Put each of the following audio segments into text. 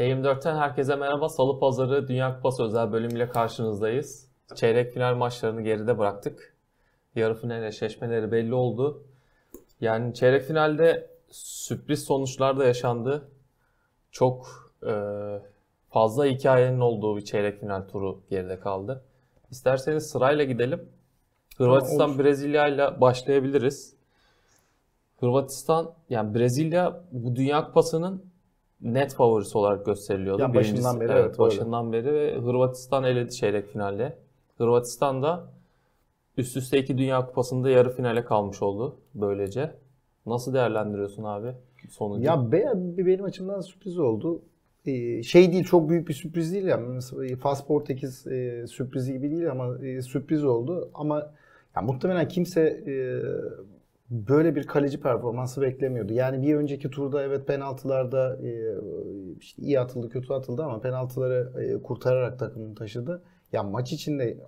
T24'ten herkese merhaba. Salı pazarı Dünya Kupası özel bölümüyle karşınızdayız. Çeyrek final maçlarını geride bıraktık. Yarı final eşleşmeleri belli oldu. Yani çeyrek finalde sürpriz sonuçlar da yaşandı. Çok e, fazla hikayenin olduğu bir çeyrek final turu geride kaldı. İsterseniz sırayla gidelim. Hırvatistan Brezilya ile başlayabiliriz. Hırvatistan yani Brezilya bu Dünya Kupası'nın net favorisi olarak gösteriliyordu. Yani başından Birincisi- beri evet, evet, öyle. başından beri ve Hırvatistan eledi çeyrek finalde. Hırvatistan da üst üste iki Dünya Kupası'nda yarı finale kalmış oldu böylece. Nasıl değerlendiriyorsun abi sonucu? Ya be, benim açımdan sürpriz oldu. Ee, şey değil çok büyük bir sürpriz değil yani. Mesela Fast Portekiz e, sürprizi gibi değil ama e, sürpriz oldu. Ama ya muhtemelen kimse e, böyle bir kaleci performansı beklemiyordu. Yani bir önceki turda evet penaltılarda e, işte iyi atıldı kötü atıldı ama penaltıları e, kurtararak takımını taşıdı. Ya maç içinde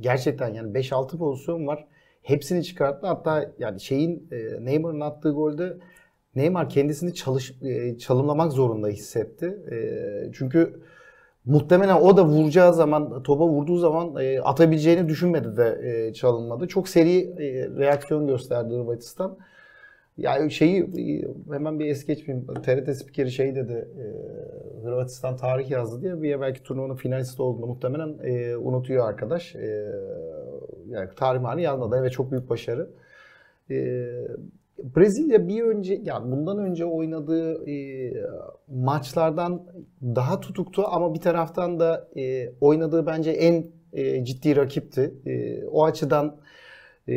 gerçekten yani 5-6 pozisyon var. Hepsini çıkarttı. Hatta yani şeyin e, Neymar'ın attığı golde Neymar kendisini çalış, çalımlamak zorunda hissetti. Çünkü muhtemelen o da vuracağı zaman, topa vurduğu zaman e, atabileceğini düşünmedi de e, çalınmadı. Çok seri e, reaksiyon gösterdi Hırvatistan. Yani şeyi e, hemen bir es geçmeyeyim. TRT spikeri şey dedi. e, Hırvatistan tarih yazdı diye bir belki turnuvanın finalisti olduğunu muhtemelen e, unutuyor arkadaş. E, yani tarih mali yazmadı. Evet çok büyük başarı. E, Brezilya bir önce yani bundan önce oynadığı e, maçlardan daha tutuktu ama bir taraftan da e, oynadığı bence en e, ciddi rakipti. E, o açıdan e,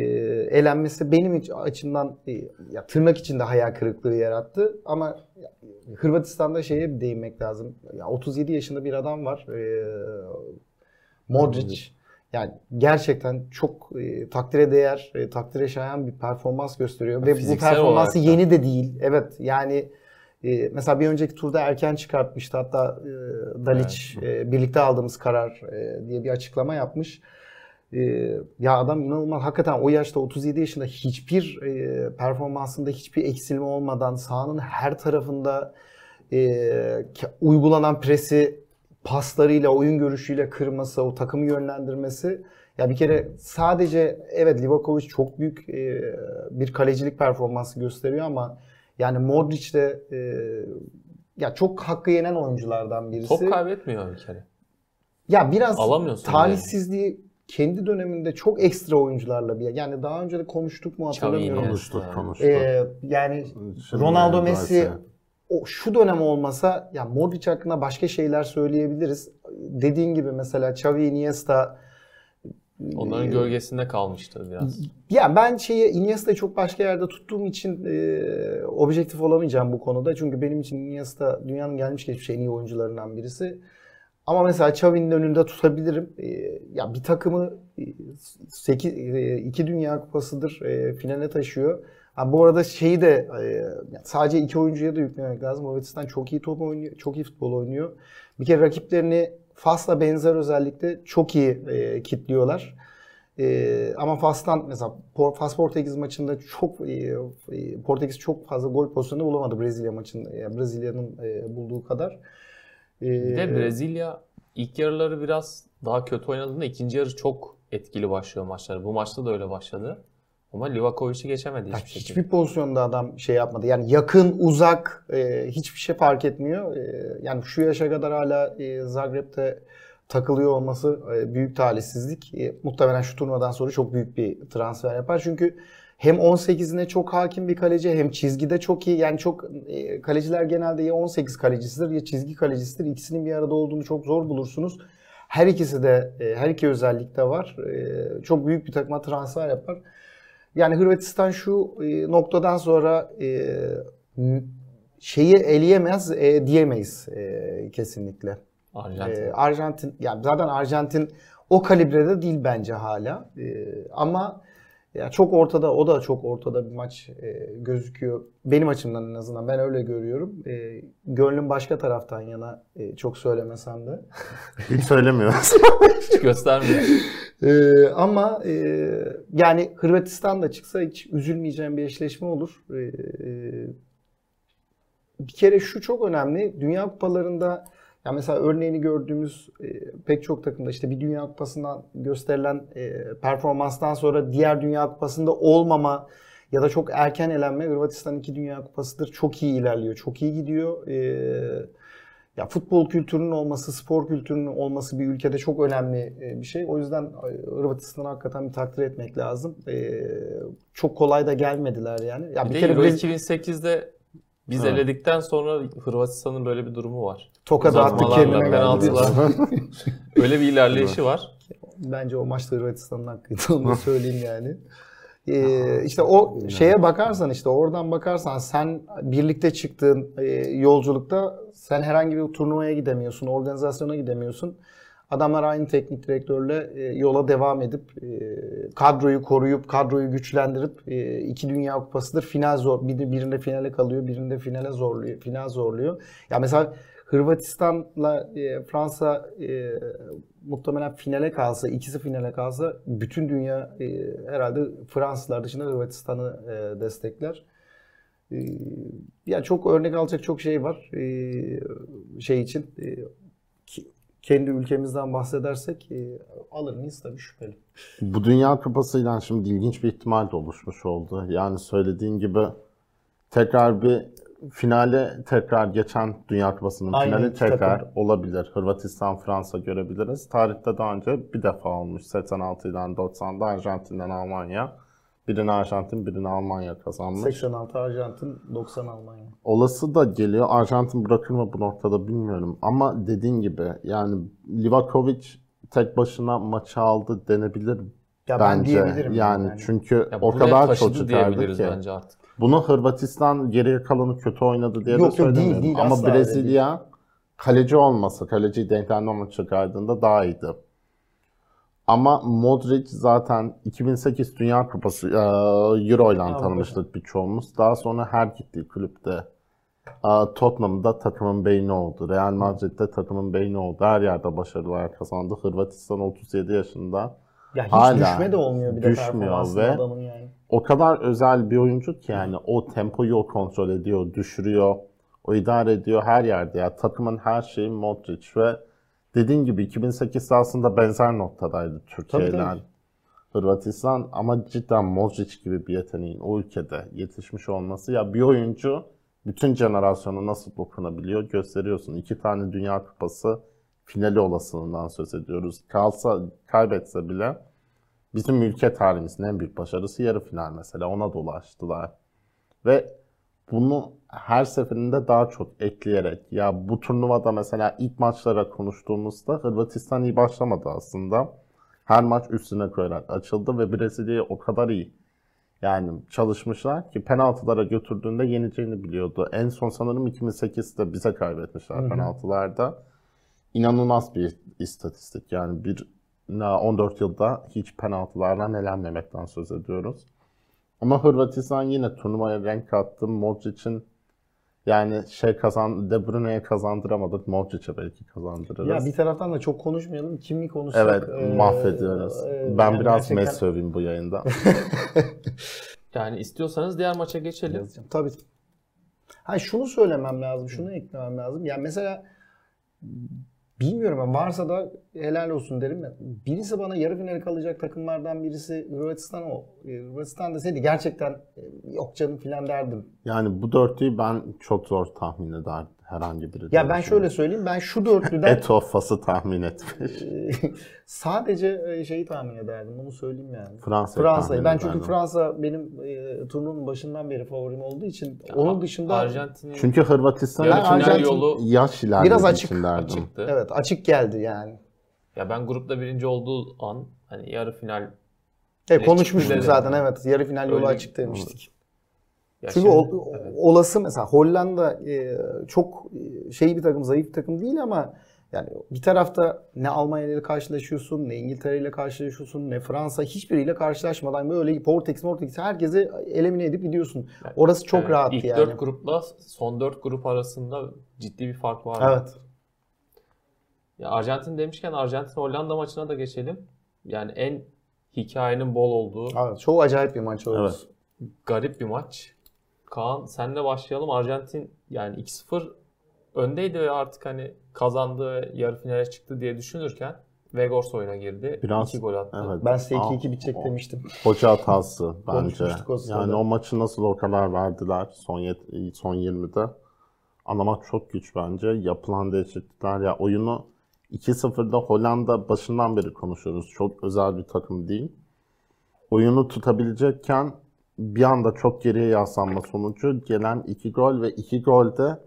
elenmesi benim açımdan e, ya tırnak içinde hayal kırıklığı yarattı ama ya, Hırvatistan'da şeye değinmek lazım. Ya 37 yaşında bir adam var. E, Modric. Yani gerçekten çok e, takdire değer, e, takdire şayan bir performans gösteriyor. Ve bu Fiziksel performansı olarak da. yeni de değil. Evet yani e, mesela bir önceki turda erken çıkartmıştı. Hatta e, Dalic e, birlikte aldığımız karar e, diye bir açıklama yapmış. E, ya adam inanılmaz. Hakikaten o yaşta 37 yaşında hiçbir e, performansında hiçbir eksilme olmadan sahanın her tarafında e, uygulanan presi paslarıyla, oyun görüşüyle kırması, o takımı yönlendirmesi. Ya bir kere sadece evet Livakovic çok büyük e, bir kalecilik performansı gösteriyor ama yani Modric de e, ya çok hakkı yenen oyunculardan birisi. Top kaybetmiyor bir kere. Ya biraz talihsizliği kendi döneminde çok ekstra oyuncularla bir yani daha önce de konuştuk mu hatırlamıyorum. Konuştuk konuştuk. Ee, yani Şimdi Ronaldo, Messi. O şu dönem olmasa ya Modric hakkında başka şeyler söyleyebiliriz. Dediğin gibi mesela Xavi, Iniesta Onların e, gölgesinde kalmıştı biraz. ya ben şeyi Iniesta'yı çok başka yerde tuttuğum için e, objektif olamayacağım bu konuda. Çünkü benim için Iniesta dünyanın gelmiş geçmiş en iyi oyuncularından birisi. Ama mesela Xavi'nin önünde tutabilirim. E, ya bir takımı 8 2 Dünya Kupası'dır e, finale taşıyor. Ha, bu arada şeyi de e, sadece iki oyuncuya da yüklemek lazım. Hırvatistan çok iyi top oynuyor, çok iyi futbol oynuyor. Bir kere rakiplerini Fas'la benzer özellikle çok iyi e, kitliyorlar. E, ama Fas'tan mesela Fas Portekiz maçında çok e, e, Portekiz çok fazla gol pozisyonu bulamadı Brezilya maçında. Yani Brezilya'nın e, bulduğu kadar. E, Bir de Brezilya ilk yarıları biraz daha kötü oynadığında ikinci yarı çok etkili başlıyor maçları. Bu maçta da öyle başladı. Ama Livakovic'i geçemedi hiçbir şekilde. hiçbir pozisyonda adam şey yapmadı. Yani yakın, uzak e, hiçbir şey fark etmiyor. E, yani şu yaşa kadar hala e, Zagreb'te takılıyor olması e, büyük talihsizlik. E, muhtemelen şu turnuvadan sonra çok büyük bir transfer yapar. Çünkü hem 18'ine çok hakim bir kaleci hem çizgide çok iyi. Yani çok e, kaleciler genelde ya 18 kalecisidir ya çizgi kalecisidir. İkisinin bir arada olduğunu çok zor bulursunuz. Her ikisi de e, her iki özellik de var. E, çok büyük bir takıma transfer yapar. Yani Hırvatistan şu e, noktadan sonra e, şeyi eleyemez e, diyemeyiz e, kesinlikle. Arjantin. E, Arjantin yani zaten Arjantin o kalibrede değil bence hala. E, ama ya çok ortada o da çok ortada bir maç e, gözüküyor. Benim açımdan en azından ben öyle görüyorum. E, gönlüm başka taraftan yana e, çok söylemesem de. Hiç söylemiyoruz. Hiç göstermiyor. Ee, ama e, yani Hırvatistan da çıksa hiç üzülmeyeceğim bir eşleşme olur. Ee, bir kere şu çok önemli. Dünya kupalarında Ya mesela örneğini gördüğümüz e, pek çok takımda işte bir Dünya Kupası'ndan gösterilen e, performanstan sonra diğer Dünya Kupası'nda olmama ya da çok erken elenme Hırvatistan 2 Dünya Kupası'dır. Çok iyi ilerliyor, çok iyi gidiyor. E, ya futbol kültürünün olması, spor kültürünün olması bir ülkede çok önemli e, bir şey. O yüzden e, Hırvatistan'ı hakikaten bir takdir etmek lazım. E, çok kolay da gelmediler yani. Ya Bir, de Euro 2008'de biz Evet. eledikten sonra Hırvatistan'ın böyle bir durumu var. Tokadı attık kendine penaltılar. Öyle bir ilerleyişi var. Bence o maçta Hırvatistan'ın hakkıydı onu söyleyeyim yani. Ee, işte o şeye bakarsan işte oradan bakarsan sen birlikte çıktığın e, yolculukta sen herhangi bir turnuvaya gidemiyorsun, organizasyona gidemiyorsun. Adamlar aynı teknik direktörle e, yola devam edip e, kadroyu koruyup kadroyu güçlendirip e, iki Dünya Kupası'dır final zor bir- birinde finale kalıyor, birinde finale zorluyor, final zorluyor. Ya mesela Hırvatistan'la e, Fransa e, muhtemelen finale kalsa, ikisi finale kalsa bütün dünya e, herhalde Fransızlar dışında Hırvatistan'ı e, destekler. E, ya çok örnek alacak çok şey var. E, şey için e, kendi ülkemizden bahsedersek e, alır mıyız tabii şüpheli. Bu Dünya Kupası'yla şimdi ilginç bir ihtimal de oluşmuş oldu. Yani söylediğin gibi tekrar bir finale tekrar geçen Dünya Kupası'nın Aynı finali tekrar takım. olabilir. Hırvatistan, Fransa görebiliriz. Tarihte daha önce bir defa olmuş. 86'dan 90'da Arjantin'den Almanya. Birini Arjantin, birini Almanya kazanmış. 86 Arjantin, 90 Almanya. Olası da geliyor. Arjantin bırakır mı bu noktada bilmiyorum. Ama dediğin gibi yani Livakovic tek başına maçı aldı denebilir Ya ben bence. diyebilirim yani, yani. çünkü Ya o kadar çok çıkardı diyebiliriz ki. bence artık. Bunu Hırvatistan geriye kalanı kötü oynadı diye Yok, de yok, değil, değil, Ama asla Brezilya kaleci olmasa, kaleciyi denklemden ama çıkardığında daha iyiydi. Ama Modric zaten 2008 Dünya Kupası e, Euro ile tanımıştık birçoğumuz. Daha sonra her gittiği kulüpte e, Tottenham'da takımın beyni oldu. Real Madrid'de takımın beyni oldu. Her yerde başarılar kazandı. Hırvatistan 37 yaşında. Ya hiç Hala düşme de olmuyor bir de düşmüyor ve- adamın yani. o kadar özel bir oyuncu ki yani o tempoyu o kontrol ediyor, düşürüyor, o idare ediyor her yerde. Ya takımın her şeyi Modric ve dediğin gibi 2008'de aslında benzer noktadaydı Türkiye Tabii, ile tabii. Hırvatistan ama cidden Modric gibi bir yeteneğin o ülkede yetişmiş olması ya bir oyuncu bütün jenerasyona nasıl dokunabiliyor gösteriyorsun. İki tane Dünya Kupası finali olasılığından söz ediyoruz. Kalsa, kaybetse bile bizim ülke tarihimizin en büyük başarısı yarı final mesela. Ona dolaştılar. Ve bunu her seferinde daha çok ekleyerek ya bu turnuvada mesela ilk maçlara konuştuğumuzda Hırvatistan iyi başlamadı aslında. Her maç üstüne koyarak açıldı ve Brezilya'yı o kadar iyi yani çalışmışlar ki penaltılara götürdüğünde yeneceğini biliyordu. En son sanırım 2008'de bize kaybetmişler penaltılarda. İnanılmaz bir istatistik yani bir na- 14 yılda hiç penaltılardan elenmemekten söz ediyoruz. Ama Hırvatistan yine turnuvaya renk kattı. Modric'in yani şey kazan De Bruyne'ye kazandıramadık. Modric'e belki kazandırırız. Ya bir taraftan da çok konuşmayalım. Kimi konuşsak evet, mahvediyoruz. e, ben yani biraz gerçekten- Messi öveyim bu yayında. Yani istiyorsanız diğer maça geçelim. Yazacağım. Tabii. Ha şunu söylemem lazım, şunu eklemem lazım. Yani mesela bilmiyorum ben varsa da helal olsun derim. Birisi bana yarı finale kalacak takımlardan birisi Hırvatistan o. E, Hırvatistan deseydi gerçekten e, yok canım filan derdim. Yani bu dörtlüyü ben çok zor tahmin ederdim herhangi biri. Ya ben şöyle söyleyeyim. Ben şu dörtlüden Eto Fas'ı tahmin etmiş. e, sadece e, şeyi tahmin ederdim. Bunu söyleyeyim yani. Fransa'yı Fransa'yı. Ben çünkü ederdim. Fransa benim e, turnuvanın başından beri favorim olduğu için onun dışında Arjantin'in Çünkü Hırvatistan yarı Ben final Arjantin- yolu yaş ilerlediği Biraz açık, için derdim. açıktı. evet açık geldi yani. Ya ben grupta birinci olduğu an hani yarı final Evet, Ne konuşmuştuk zaten evet. Yarı final yolu Öyle- açık demiştik. Ya Çünkü şimdi- o- o- olası mesela Hollanda e, çok e, şey bir takım, zayıf bir takım değil ama yani bir tarafta ne Almanya ile karşılaşıyorsun, ne İngiltere ile karşılaşıyorsun, ne Fransa hiçbiriyle karşılaşmadan böyle Portekiz, Portekiz herkesi elimine edip gidiyorsun. Yani, Orası çok evet, rahattı İlk yani. dört grupla son dört grup arasında ciddi bir fark var. Evet. Ya Arjantin demişken Arjantin Hollanda maçına da geçelim. Yani en hikayenin bol olduğu Evet, çok acayip bir maç oldu. Evet. garip bir maç. Kaan senle başlayalım. Arjantin yani 2-0 öndeydi ve artık hani kazandı ve yarı finale çıktı diye düşünürken Vegors oyuna girdi. Biraz- iki gol attı. Evet. Ben size 2-2 Aa, bitecek o- demiştim. Hoca hatası bence. O. Yani o maçı nasıl o kadar verdiler son yet- son 20'de. Ana maç çok güç bence. Yapılan değişiklikler ya oyunu 2-0'da Hollanda başından beri konuşuyoruz. Çok özel bir takım değil. Oyunu tutabilecekken bir anda çok geriye yaslanma sonucu gelen 2 gol ve 2 gol de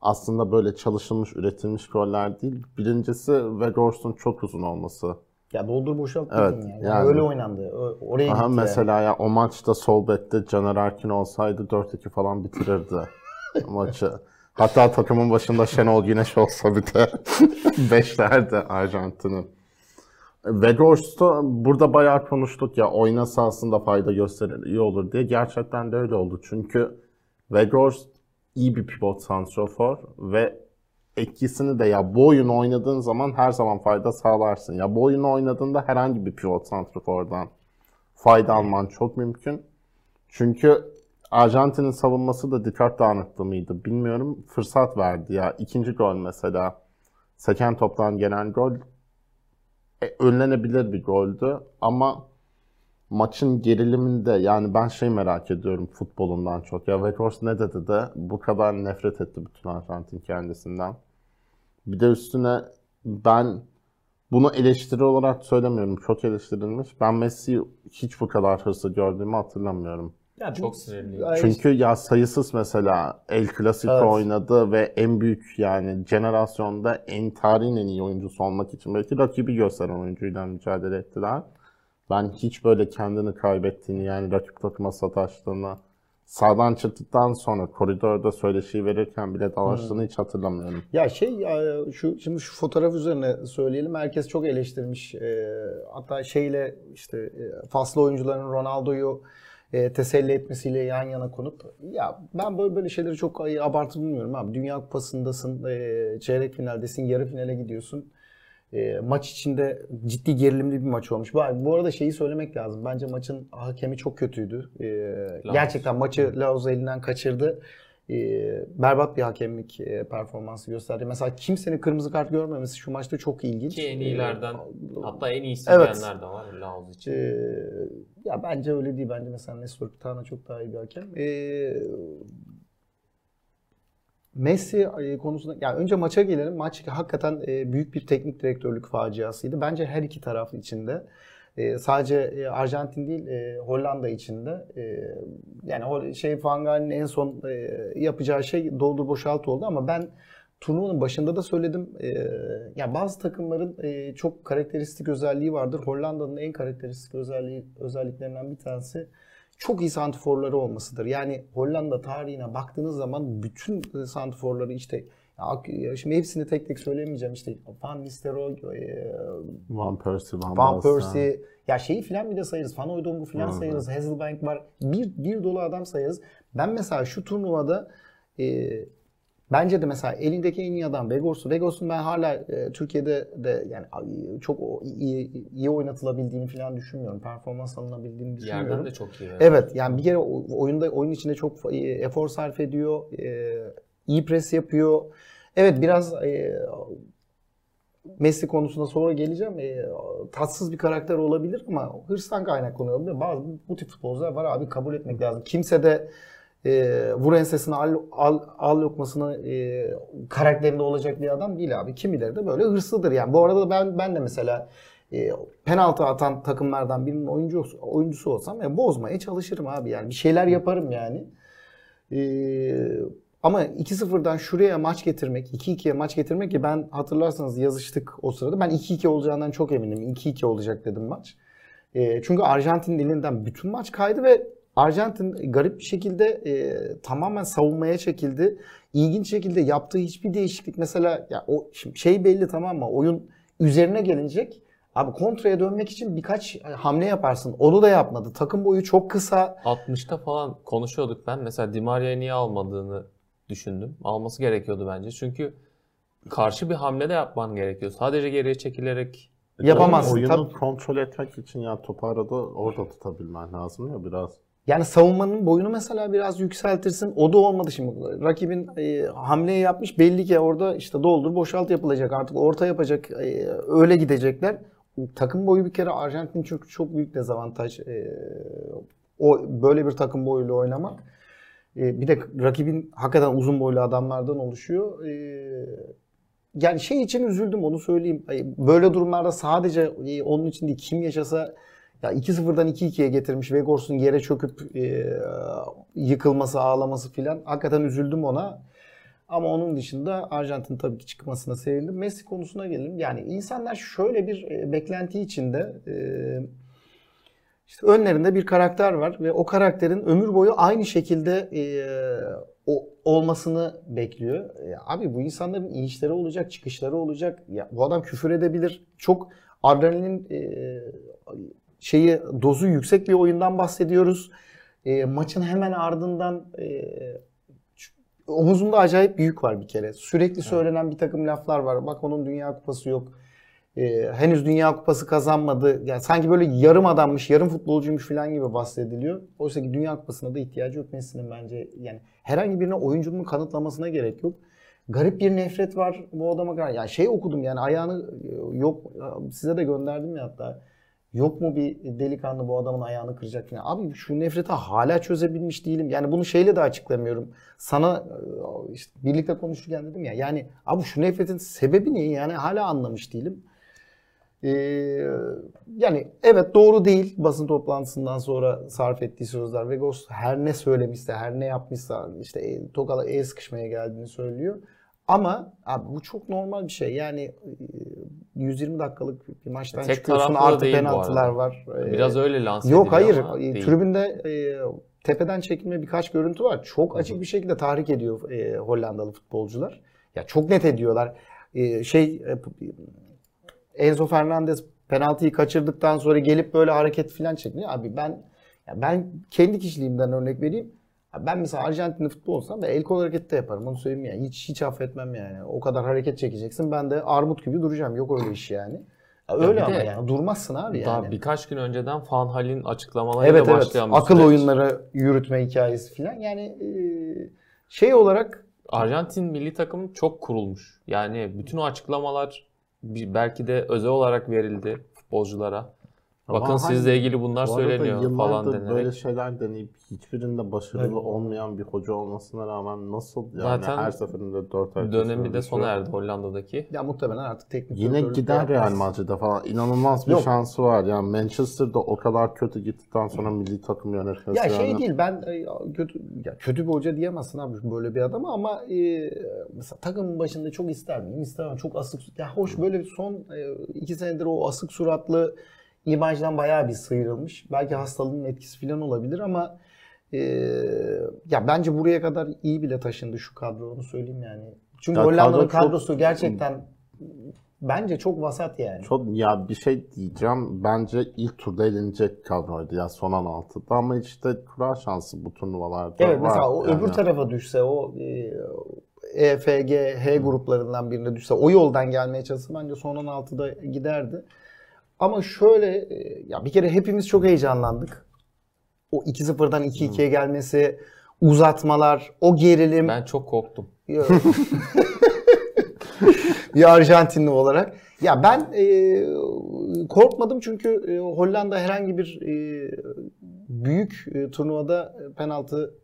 aslında böyle çalışılmış, üretilmiş goller değil. Birincisi Vegors'un çok uzun olması. Ya doldur boşalt Evet, yani. yani- Öyle oynandı. Oraya Aha, gitti mesela ya o maçta sol bekte Caner Erkin olsaydı 4-2 falan bitirirdi maçı. Hatta takımın başında Şenol Güneş olsa bir de beşlerdi Arjantin'in. Vegors'ta burada bayağı konuştuk ya oynasa aslında fayda gösterir, iyi olur diye. Gerçekten de öyle oldu. Çünkü Vegors iyi bir pivot santrofor ve etkisini de ya bu oyunu oynadığın zaman her zaman fayda sağlarsın. Ya bu oyunu oynadığında herhangi bir pivot santrofordan fayda alman çok mümkün. Çünkü Arjantin'in savunması da dikkat dağınıklığı mıydı bilmiyorum. Fırsat verdi ya. İkinci gol mesela. Seken toptan gelen gol önlenebilir bir goldü ama maçın geriliminde yani ben şey merak ediyorum futbolundan çok. Ya Weghorst ne dedi de bu kadar nefret etti bütün Arjantin kendisinden. Bir de üstüne ben bunu eleştiri olarak söylemiyorum. Çok eleştirilmiş. Ben Messi'yi hiç bu kadar hırslı gördüğümü hatırlamıyorum. Ya Çok sinirliyim. Çünkü ya sayısız mesela El Clasico Evet. oynadı ve en büyük yani jenerasyonda en tarihin en iyi oyuncusu olmak için belki rakibi gösteren oyuncuyla mücadele ettiler. Ben hiç böyle kendini kaybettiğini yani rakip takıma sataştığını sağdan çıktıktan sonra koridorda söyleşiyi verirken bile dalaştığını hiç hatırlamıyorum. Ya şey şu şimdi şu fotoğraf üzerine söyleyelim. Herkes çok eleştirmiş. Ee, hatta şeyle işte e, faslı oyuncuların Ronaldo'yu e, teselli etmesiyle yan yana konup ya ben böyle böyle şeyleri çok abartı bulmuyorum abi. Dünya Kupası'ndasın, e, çeyrek finaldesin, yarı finale gidiyorsun. E, maç içinde ciddi gerilimli bir maç olmuş. Bu, bu arada şeyi söylemek lazım. Bence maçın hakemi çok kötüydü. E, gerçekten maçı Laos elinden kaçırdı. Berbat bir hakemlik performansı gösterdi. Mesela kimsenin kırmızı kart görmemesi şu maçta çok ilginç. Ki en iyilerden E, hatta en iyisi Evet. diyenler de var Laos için. ee, ya bence öyle değil. Bence mesela Nestor Pitana çok daha iyi bir hakem. Ee, Messi konusunda ya önce maça gelelim. Maç hakikaten büyük bir teknik direktörlük faciasıydı. Bence her iki taraf içinde. E, sadece e, Arjantin değil e, Hollanda içinde. E, yani şey Van Gaal'in en son e, yapacağı şey doldur boşalt oldu ama ben turnuvanın başında da söyledim. E, ya bazı takımların çok karakteristik özelliği vardır. Hollanda'nın en karakteristik özelliği özelliklerinden bir tanesi çok iyi santiforları olmasıdır. Yani Hollanda tarihine baktığınız zaman bütün santiforları işte ya şimdi hepsini tek tek söylemeyeceğim işte Van Nistelrooy, e, Van Persie, Van, Van. Persie ya şeyi filan bile sayarız. Van Hooydonk filan hı. sayarız. Hasselbank var. Bir, bir dolu adam sayarız. Ben mesela şu turnuvada e, bence de mesela elindeki en iyi adam Vegors'u. Vegors'un ben hala e, Türkiye'de de yani çok o- iyi, iyi oynatılabildiğini filan düşünmüyorum. Performans alınabildiğini düşünmüyorum. Yerden de çok iyi. Evet yani bir kere oyunda oyun içinde çok e, efor sarf ediyor. e, iyi pres yapıyor. Evet biraz e, Messi konusunda sonra geleceğim. E, tatsız bir karakter olabilir ama hırstan kaynaklanıyor olabilir. Bazı bu tip futbolcular var abi kabul etmek lazım. Kimse de e, vur ensesine al, al, al lokmasını e, karakterinde olacak bir adam değil abi. Kimileri de böyle hırslıdır yani. Bu arada ben ben de mesela e, penaltı atan takımlardan birinin oyuncu oyuncusu olsam ya bozmaya çalışırım abi yani. Bir şeyler yaparım yani. E, ama 2-0'dan şuraya maç getirmek, 2-2'ye maç getirmek ki ben hatırlarsanız yazıştık o sırada. Ben 2-2 olacağından çok eminim. 2-2 olacak dedim maç. E, çünkü Arjantin'in elinden bütün maç kaydı ve Arjantin garip bir şekilde e, tamamen savunmaya çekildi. İlginç şekilde yaptığı hiçbir değişiklik mesela ya o şey belli tamam mı? Oyun üzerine gelecek. Abi kontraya dönmek için birkaç hamle yaparsın. Onu da yapmadı. Takım boyu çok kısa. 60'ta falan konuşuyorduk ben. Mesela Di Maria'yı niye almadığını düşündüm. Alması gerekiyordu bence. Çünkü karşı bir hamle de yapman gerekiyor. Sadece geriye çekilerek Yapamazsın. Oyunu Tabii. kontrol etmek için ya topu arada orada tutabilmen lazım ya biraz. yani savunmanın boyunu mesela biraz yükseltirsin. O da olmadı şimdi. Rakibin e, hamleyi yapmış. Belli ki orada işte doldur boşalt yapılacak. Artık orta yapacak. e, öyle gidecekler. Takım boyu bir kere Arjantin çok çok büyük dezavantaj. E, o böyle bir takım boyuyla oynamak. E, bir de rakibin hakikaten uzun boylu adamlardan oluşuyor. E, yani şey için üzüldüm onu söyleyeyim. Böyle durumlarda sadece e, onun için değil kim yaşasa ya 2-0'dan 2-2'ye getirmiş Vegors'un yere çöküp e, yıkılması, ağlaması filan. Hakikaten üzüldüm ona. Ama onun dışında Arjantin tabii ki çıkmasına sevindim. Messi konusuna gelelim. Yani insanlar şöyle bir e, beklenti içinde e, işte önlerinde bir karakter var ve o karakterin ömür boyu aynı şekilde e, o olmasını bekliyor. E, abi bu insanların inişleri olacak, çıkışları olacak. Ya bu adam küfür edebilir. Çok adrenalin e, şeyi dozu yüksek bir oyundan bahsediyoruz. E, maçın hemen ardından e, omuzunda acayip büyük var bir kere. Sürekli söylenen bir takım laflar var. Bak onun Dünya Kupası yok. E, henüz Dünya Kupası kazanmadı. Yani sanki böyle yarım adammış, yarım futbolcuymuş falan gibi bahsediliyor. Oysa ki Dünya Kupası'na da ihtiyacı yok Messi'nin bence. Yani herhangi birine oyunculuğunu kanıtlamasına gerek yok. Garip bir nefret var bu adama karşı. Yani şey okudum yani ayağını yok size de gönderdim ya hatta. Yok mu bir delikanlı bu adamın ayağını kıracak falan. Abi şu nefreti hala çözebilmiş değilim. Yani bunu şeyle de açıklamıyorum. Sana e, işte birlikte konuşurken dedim ya. Yani abi şu nefretin sebebi ne? Yani hala anlamış değilim. Ee, yani evet doğru değil basın toplantısından sonra sarf ettiği sözler. Vegos her ne söylemişse, her ne yapmışsa işte el, tokala el sıkışmaya geldiğini söylüyor. Ama abi bu çok normal bir şey. Yani e, 120 dakikalık bir maçtan Tek çıkıyorsun artı penaltılar var. Ee, Biraz öyle lanse Yok hayır. ama E, değil. Tribünde e, tepeden çekilme birkaç görüntü var. Çok açık bir şekilde tahrik ediyor e, Hollandalı futbolcular. Ya çok net ediyorlar. E, şey e, Enzo Fernandez penaltıyı kaçırdıktan sonra gelip böyle hareket falan çekmiyor. Abi ben ya ben kendi kişiliğimden örnek vereyim. Ya Ben mesela Arjantinli futbol olsam da el kol hareketi de yaparım. Onu söyleyeyim yani. Hiç hiç affetmem yani. O kadar hareket çekeceksin. Ben de armut gibi duracağım. Yok öyle iş yani. Ya öyle bir ama yani. Durmazsın abi yani. Daha birkaç gün önceden Van Hal'in açıklamalarıyla Evet evet. başlayan bir Akıl süreç. oyunları yürütme hikayesi falan. Yani e, şey olarak Arjantin milli takım çok kurulmuş. Yani bütün o açıklamalar belki de özel olarak verildi futbolculara. Ama Bakın sizle ilgili bunlar söyleniyor falan denerek. böyle şeyler deneyip hiçbirinde başarılı Evet. olmayan bir hoca olmasına rağmen nasıl yani Zaten her seferinde 4 ay Dönemi de sona erdi Hollanda'daki. ya muhtemelen artık teknik Yine gider. Real Madrid'e falan. İnanılmaz bir Yok. şansı var. Yani Manchester'da o kadar kötü gittikten sonra milli takım yönetmesi. Ya şey yani- değil ben e, kötü ya kötü bir hoca diyemezsin abi böyle bir adama ama e, mesela takımın başında çok ister miyim? İstemem. Çok asık. Ya hoş böyle bir son e, iki senedir o asık suratlı imajdan bayağı bir sıyrılmış. Belki hastalığın etkisi falan olabilir ama e, ya bence buraya kadar iyi bile taşındı şu kadro onu söyleyeyim yani. Çünkü Ya Hollanda'nın kadro çok- kadrosu gerçekten bence çok vasat yani. Çok ya bir şey diyeceğim. Bence ilk turda elenecek kadroydu ya son 16'da ama işte kura şansı bu turnuvalarda Evet var. mesela o Yani öbür tarafa düşse o e, EFG, H gruplarından birine düşse o yoldan gelmeye çalışsa bence son 16'da giderdi. Ama şöyle e, ya bir kere hepimiz çok heyecanlandık. O 2-0'dan 2-2'ye gelmesi, uzatmalar, o gerilim. Ben çok korktum. bir Arjantinli olarak. Ya ben e, korkmadım çünkü e, Hollanda herhangi bir e, büyük e, turnuvada penaltı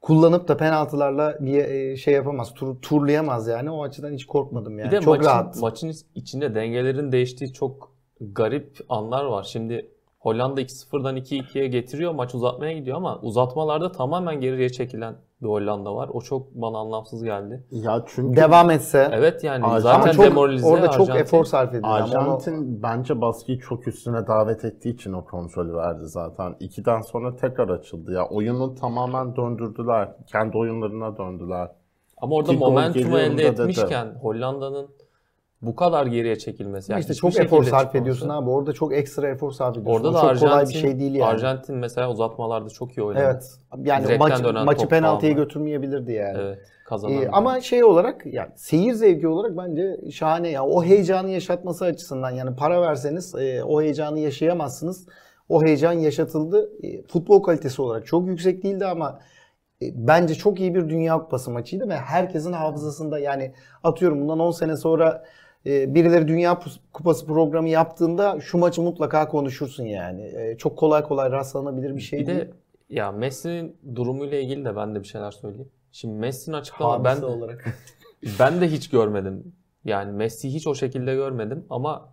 kullanıp da penaltılarla bir e, şey yapamaz, tur, turlayamaz yani. O açıdan hiç korkmadım yani. Bir de Çok maçın, rahat. maçın içinde dengelerin değiştiği çok garip anlar var. Şimdi Hollanda 2-0'dan 2-2'ye getiriyor. Maç uzatmaya gidiyor ama uzatmalarda tamamen geriye çekilen bir Hollanda var. O çok bana anlamsız geldi. Ya çünkü Devam etse. Evet yani Arjantin- zaten ama çok, demoralize orada çok Arjantin. efor sarf edildi. ama onu- Arjantin bence baskıyı çok üstüne davet ettiği için o kontrolü verdi zaten. İkiden sonra tekrar açıldı ya. Oyunu tamamen döndürdüler. Kendi oyunlarına döndüler. Ama orada Ki momentumu elde etmişken Hollanda'nın bu kadar geriye çekilmesi. Yani işte çok efor sarf ediyorsun abi. Orada çok ekstra efor sarf ediyorsun. Orada da çok Arjantin, kolay bir şey değil yani. Arjantin mesela uzatmalarda çok iyi oynadı. Evet. Yani Direkten maç, maçı penaltıya var. götürmeyebilirdi yani. Evet. Kazanan. Ee, ama şey olarak yani seyir zevki olarak bence şahane ya. O heyecanı yaşatması açısından yani para verseniz e, o heyecanı yaşayamazsınız. o heyecan yaşatıldı. E, futbol kalitesi olarak çok yüksek değildi ama e, bence çok iyi bir Dünya Kupası maçıydı ve herkesin hafızasında yani atıyorum bundan 10 sene sonra birileri Dünya Kupası programı yaptığında şu maçı mutlaka konuşursun yani. E, çok kolay kolay rastlanabilir bir şey Bir değil. de ya Messi'nin durumuyla ilgili de ben de bir şeyler söyleyeyim. Şimdi Messi'nin açıklama ben olarak. ben de hiç görmedim. Yani Messi'yi hiç o şekilde görmedim ama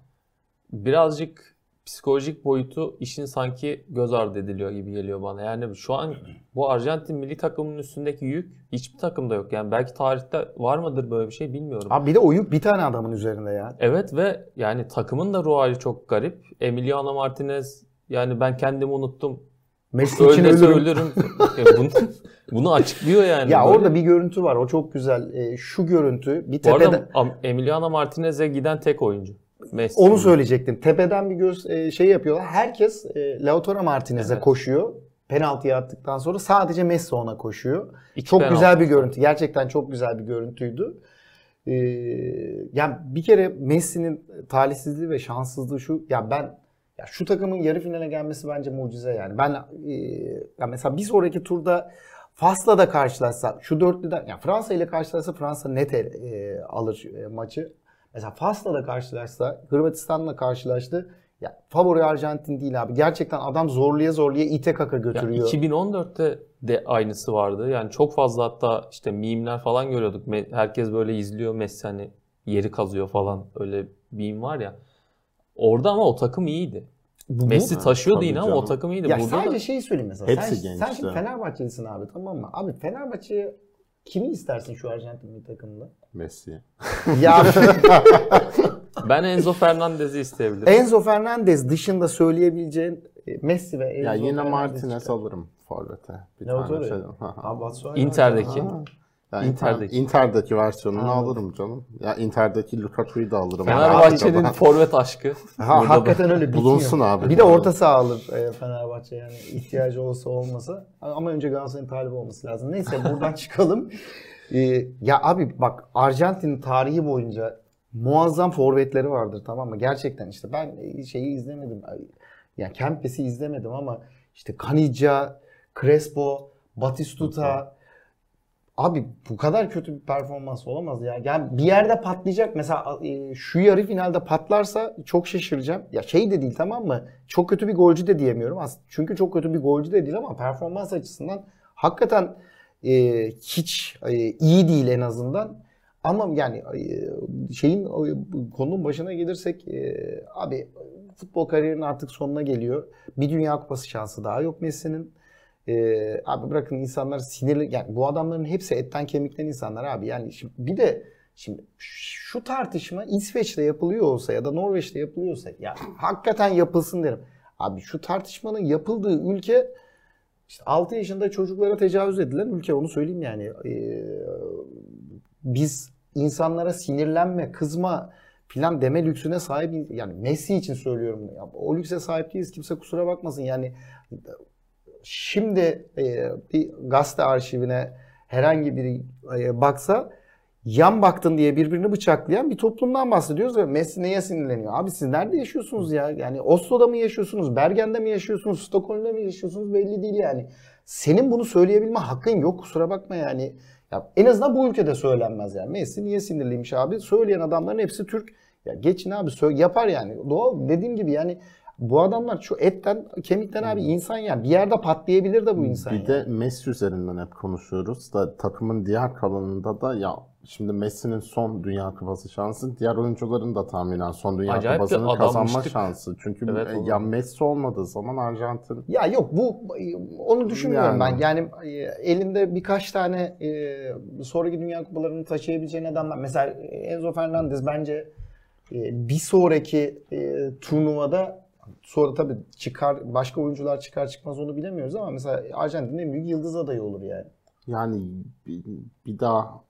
birazcık psikolojik boyutu işin sanki göz ardı ediliyor gibi geliyor bana. Yani şu an bu Arjantin milli takımının üstündeki yük hiçbir takımda yok. Yani belki tarihte var mıdır böyle bir şey bilmiyorum. Abi bir de o yük bir tane adamın üzerinde ya. Evet ve yani takımın da ruh hali çok garip. Emiliano Martinez yani ben kendimi unuttum. Messi için ölürüm. ölürüm. Ya bunu, bunu açıklıyor yani. Ya Böyle- orada bir görüntü var. O çok güzel. E, şu görüntü bir Bu tepeden arada Emiliano Martinez'e giden tek oyuncu. Messi. onu söyleyecektim. Tepeden bir göz e, şey yapıyorlar. Herkes e, Lautaro Martinez'e Evet. koşuyor. Penaltıyı attıktan sonra sadece Messi ona koşuyor. İki Çok penaltı. güzel bir görüntü. Gerçekten çok güzel bir görüntüydü. Ee, yani bir kere Messi'nin talihsizliği ve şanssızlığı şu. Ya ben ya şu takımın yarı finale gelmesi bence mucize yani. Ben e, ya mesela bir sonraki turda Fas'la da karşılaşsa şu dörtlüden ya Fransa ile karşılaşsa Fransa net e, alır e, maçı. Mesela Fas'la da karşılaşsa Hırvatistan'la karşılaştı. Ya favori Arjantin değil abi. Gerçekten adam zorluya zorluya ite kaka Ya götürüyor. 2014'te de aynısı vardı. Yani çok fazla hatta işte mimler falan görüyorduk. Herkes böyle izliyor Messi hani yeri kazıyor falan öyle meme var ya. Orada ama o takım iyiydi. Bu- Messi tabii yine ama o takım iyiydi. Ya Burada sadece da şeyi söyleyeyim mesela. Hepsi sen, sen şimdi. Fenerbahçelisin abi tamam mı? Abi Fenerbahçe'ye kimi istersin şu Arjantin milli takımında? Messi. ya ben Enzo Fernandez'i isteyebilirim. Enzo Fernandez dışında söyleyebileceğin e, Messi ve Enzo Ya yine Fernandez Martinez çıkar. alırım forvete. Bir Lautaro tane şey. Ha, ha. Abi Batshuayi Inter'deki. var. Ya Inter'deki. Inter'deki. Inter'deki versiyonunu Anladım. alırım canım. Ya Inter'deki Lukaku'yu da alırım. Fenerbahçe'nin forvet aşkı. Ha, hakikaten öyle bitmiyor. Bulunsun abi. Bir de orta saha alır e, Fenerbahçe yani ihtiyacı olsa olmasa. Ama önce Galatasaray'ın talibi olması lazım. Neyse buradan çıkalım. E, ya abi bak Arjantin'in tarihi boyunca muazzam forvetleri vardır tamam mı? Gerçekten işte ben şeyi izlemedim. Ya Kempes'i izlemedim ama işte Caniggia, Crespo, Batistuta Abi bu kadar kötü bir performans olamaz ya. Yani bir yerde patlayacak. Mesela e, şu yarı finalde patlarsa çok şaşıracağım. Ya şey de değil tamam mı? Çok kötü bir golcü de diyemiyorum. Aslında çünkü çok kötü bir golcü de değil ama performans açısından hakikaten e, hiç e, iyi değil en azından. Ama yani e, şeyin konunun başına gelirsek e, abi futbol kariyerinin artık sonuna geliyor. Bir Dünya Kupası şansı daha yok Messi'nin. Ee, abi bırakın insanlar sinirli yani bu adamların hepsi etten kemikten insanlar abi yani şimdi bir de şimdi şu tartışma İsveç'te yapılıyor olsa ya da Norveç'te yapılıyorsa ya hakikaten yapılsın derim. Abi şu tartışmanın yapıldığı ülke işte 6 yaşında çocuklara tecavüz edilen ülke onu söyleyeyim yani. Ee, biz insanlara sinirlenme, kızma filan deme lüksüne sahip yani Messi için söylüyorum. Ya, o lükse sahip değiliz. Kimse kusura bakmasın. Yani şimdi e, bir gazete arşivine herhangi biri e, baksa yan baktın diye birbirini bıçaklayan bir toplumdan bahsediyoruz ve Messi neye sinirleniyor? Abi siz nerede yaşıyorsunuz ya? Yani Oslo'da mı yaşıyorsunuz? Bergen'de mi yaşıyorsunuz? Stockholm'da mı yaşıyorsunuz? Belli değil yani. Senin bunu söyleyebilme hakkın yok kusura bakma yani. Ya en azından bu ülkede söylenmez yani. Messi niye sinirliymiş abi? Söyleyen adamların hepsi Türk. Ya geçin abi yapar yani. Doğal dediğim gibi yani bu adamlar şu etten kemikten abi insan yani. Bir yerde patlayabilir de bu insan. Bir yani. de Messi üzerinden hep konuşuyoruz da takımın diğer kalanında da ya şimdi Messi'nin son Dünya Kupası şansı diğer oyuncuların da tahminen son Dünya Acayip Kupası'nı kazanma şansı. Çünkü Evet, e, olur. ya Messi olmadığı zaman Arjantin Ya yok bu onu düşünmüyorum Yani. ben. Yani e, elinde birkaç tane e, sonraki Dünya Kupalarını taşıyabileceğin adamlar. Mesela Enzo Fernandez bence e, bir sonraki e, turnuvada sonra tabii çıkar başka oyuncular çıkar çıkmaz onu bilemiyoruz ama mesela Arjantin'in en büyük yıldız adayı olur yani. yani bir, bir daha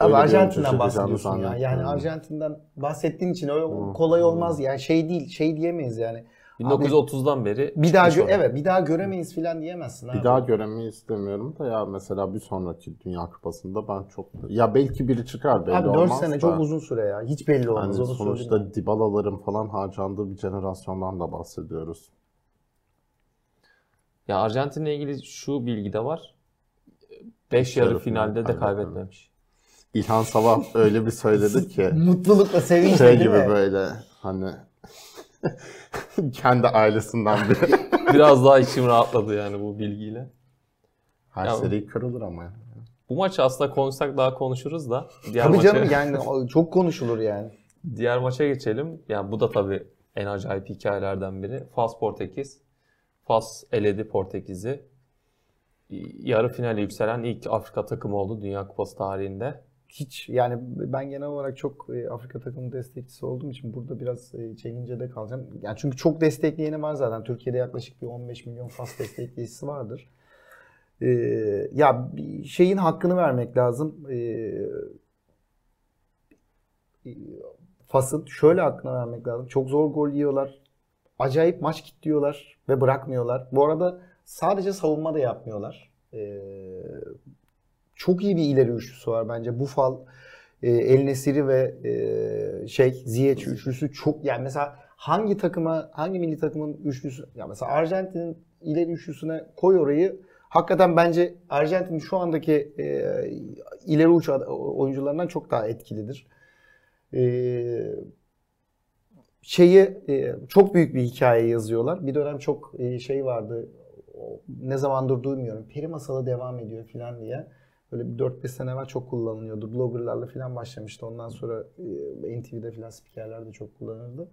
Abi Arjantin'den bahsediyorsun ya. Yani zannetmiyorum. Arjantin'den bahsettiğin için öyle kolay olmaz yani şey değil, şey diyemeyiz yani. 1930'dan beri Bir daha gö- evet bir daha göremeyiz falan diyemezsin abi. Bir daha göremeyi istemiyorum da ya mesela bir sonraki Dünya Kupası'nda ben çok ya belki biri çıkar belli Abi 4 olmaz sene da. çok uzun süre ya. Hiç belli olmaz. Hani onu söyleyeyim sonuçta Dybala'ların falan harcandığı bir jenerasyondan da bahsediyoruz. Ya Arjantin'le ilgili şu bilgi de var. 5 yarı yarı final finalde de kaybetmemiş. İlhan Sabah öyle bir söyledi ki Mutlulukla sevinçle şey gibi mi? böyle hani kendi ailesinden biri. Biraz daha içim rahatladı yani bu bilgiyle. Her Ya- seri kırılır ama. Bu maçı aslında konuşsak daha konuşuruz da. Diğer Tabii maça, canım yani çok konuşulur yani. diğer maça geçelim. Yani bu da tabii en acayip hikayelerden biri. Fas Portekiz. Fas eledi Portekiz'i. Yarı finale yükselen ilk Afrika takımı oldu Dünya Kupası tarihinde. Hiç yani ben genel olarak çok e, Afrika takımı destekçisi olduğum için burada biraz e, çekincede kalacağım. Yani çünkü çok destekleyeni var zaten. Türkiye'de yaklaşık bir 15 milyon Fas destekleyicisi vardır. E, ya şeyin hakkını vermek lazım. E, e, Fas'ın şöyle hakkını vermek lazım. Çok zor gol yiyorlar. Acayip maç kilitliyorlar ve bırakmıyorlar. Bu arada sadece savunma da yapmıyorlar. E, çok iyi bir ileri üçlüsü var bence. Bufal, e, El Nesiri ve e, şey Ziyech üçlüsü çok yani mesela hangi takıma hangi milli takımın üçlüsü ya mesela Arjantin'in ileri üçlüsüne koy orayı hakikaten bence Arjantin şu andaki e, ileri uç oyuncularından çok daha etkilidir. E, şeyi e, çok büyük bir hikaye yazıyorlar. Bir dönem çok e, şey vardı. Ne zamandır duymuyorum. Peri masalı devam ediyor filan diye. Böyle bir 4-5 sene evvel çok kullanılıyordu. Bloggerlarla falan başlamıştı. Ondan sonra e, NTV'de falan spikerler de çok kullanıldı.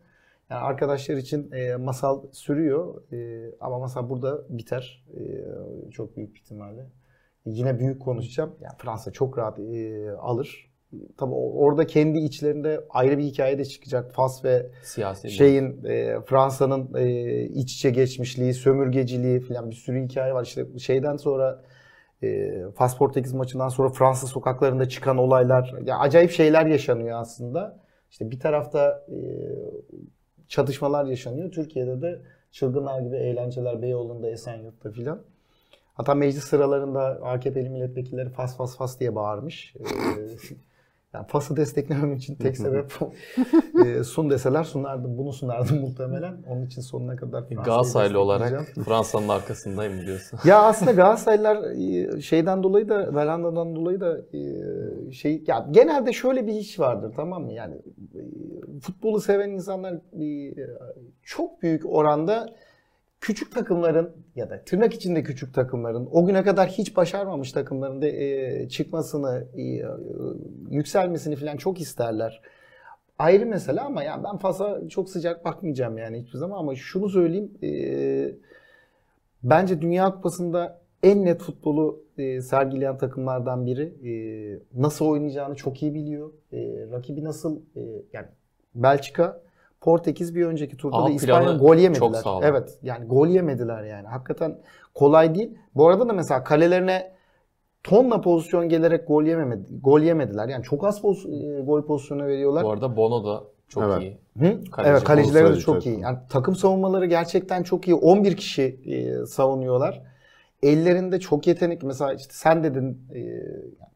Yani arkadaşlar için e, masal sürüyor. E, ama masal burada biter. E, çok büyük ihtimalle. Yine büyük konuşacağım. Yani Fransa çok rahat e, alır. Tabii orada kendi içlerinde ayrı bir hikaye de çıkacak. Fas ve Siyasi şeyin e, Fransa'nın e, iç içe geçmişliği, sömürgeciliği falan bir sürü hikaye var. İşte şeyden sonra e, Fas Portekiz maçından sonra Fransa sokaklarında çıkan olaylar, ya acayip şeyler yaşanıyor aslında. İşte bir tarafta e, çatışmalar yaşanıyor. Türkiye'de de çılgınlar gibi eğlenceler Beyoğlu'nda, Esenyurt'ta filan. Hatta meclis sıralarında AKP'li milletvekilleri fas fas fas diye bağırmış. Yani Fas'ı desteklemem için tek sebep e, sun deseler sunardım. Bunu sunardım muhtemelen. Onun için sonuna kadar Fransa'yı Galatasaraylı olarak. Fransa'nın arkasındayım diyorsun. Ya aslında Galatasaraylılar e, şeyden dolayı da Belanda'dan dolayı da e, şey ya genelde şöyle bir iş vardır tamam mı? Yani e, futbolu seven insanlar çok büyük oranda küçük takımların ya da tırnak içinde küçük takımların o güne kadar hiç başarmamış takımların da e, çıkmasını, e, yükselmesini falan çok isterler. Ayrı mesele ama yani ben fazla çok sıcak bakmayacağım yani hiçbir zaman ama şunu söyleyeyim e, bence Dünya Kupası'nda en net futbolu e, sergileyen takımlardan biri. E, nasıl oynayacağını çok iyi biliyor. E, rakibi nasıl e, yani Belçika Portekiz bir önceki turda A da İspanya gol yemediler. çok. Evet yani gol yemediler yani. Hakikaten kolay değil. Bu arada da mesela kalelerine tonla pozisyon gelerek gol yememedi, gol yemediler. Yani çok az poz- e, gol pozisyonu veriyorlar. Bu arada Bono da çok Evet. iyi. Hı? Kaleci evet kalecileri de çok iyi. Yani takım savunmaları gerçekten çok iyi. 11 kişi e, savunuyorlar. Ellerinde çok yetenekli. Mesela işte sen dedin e,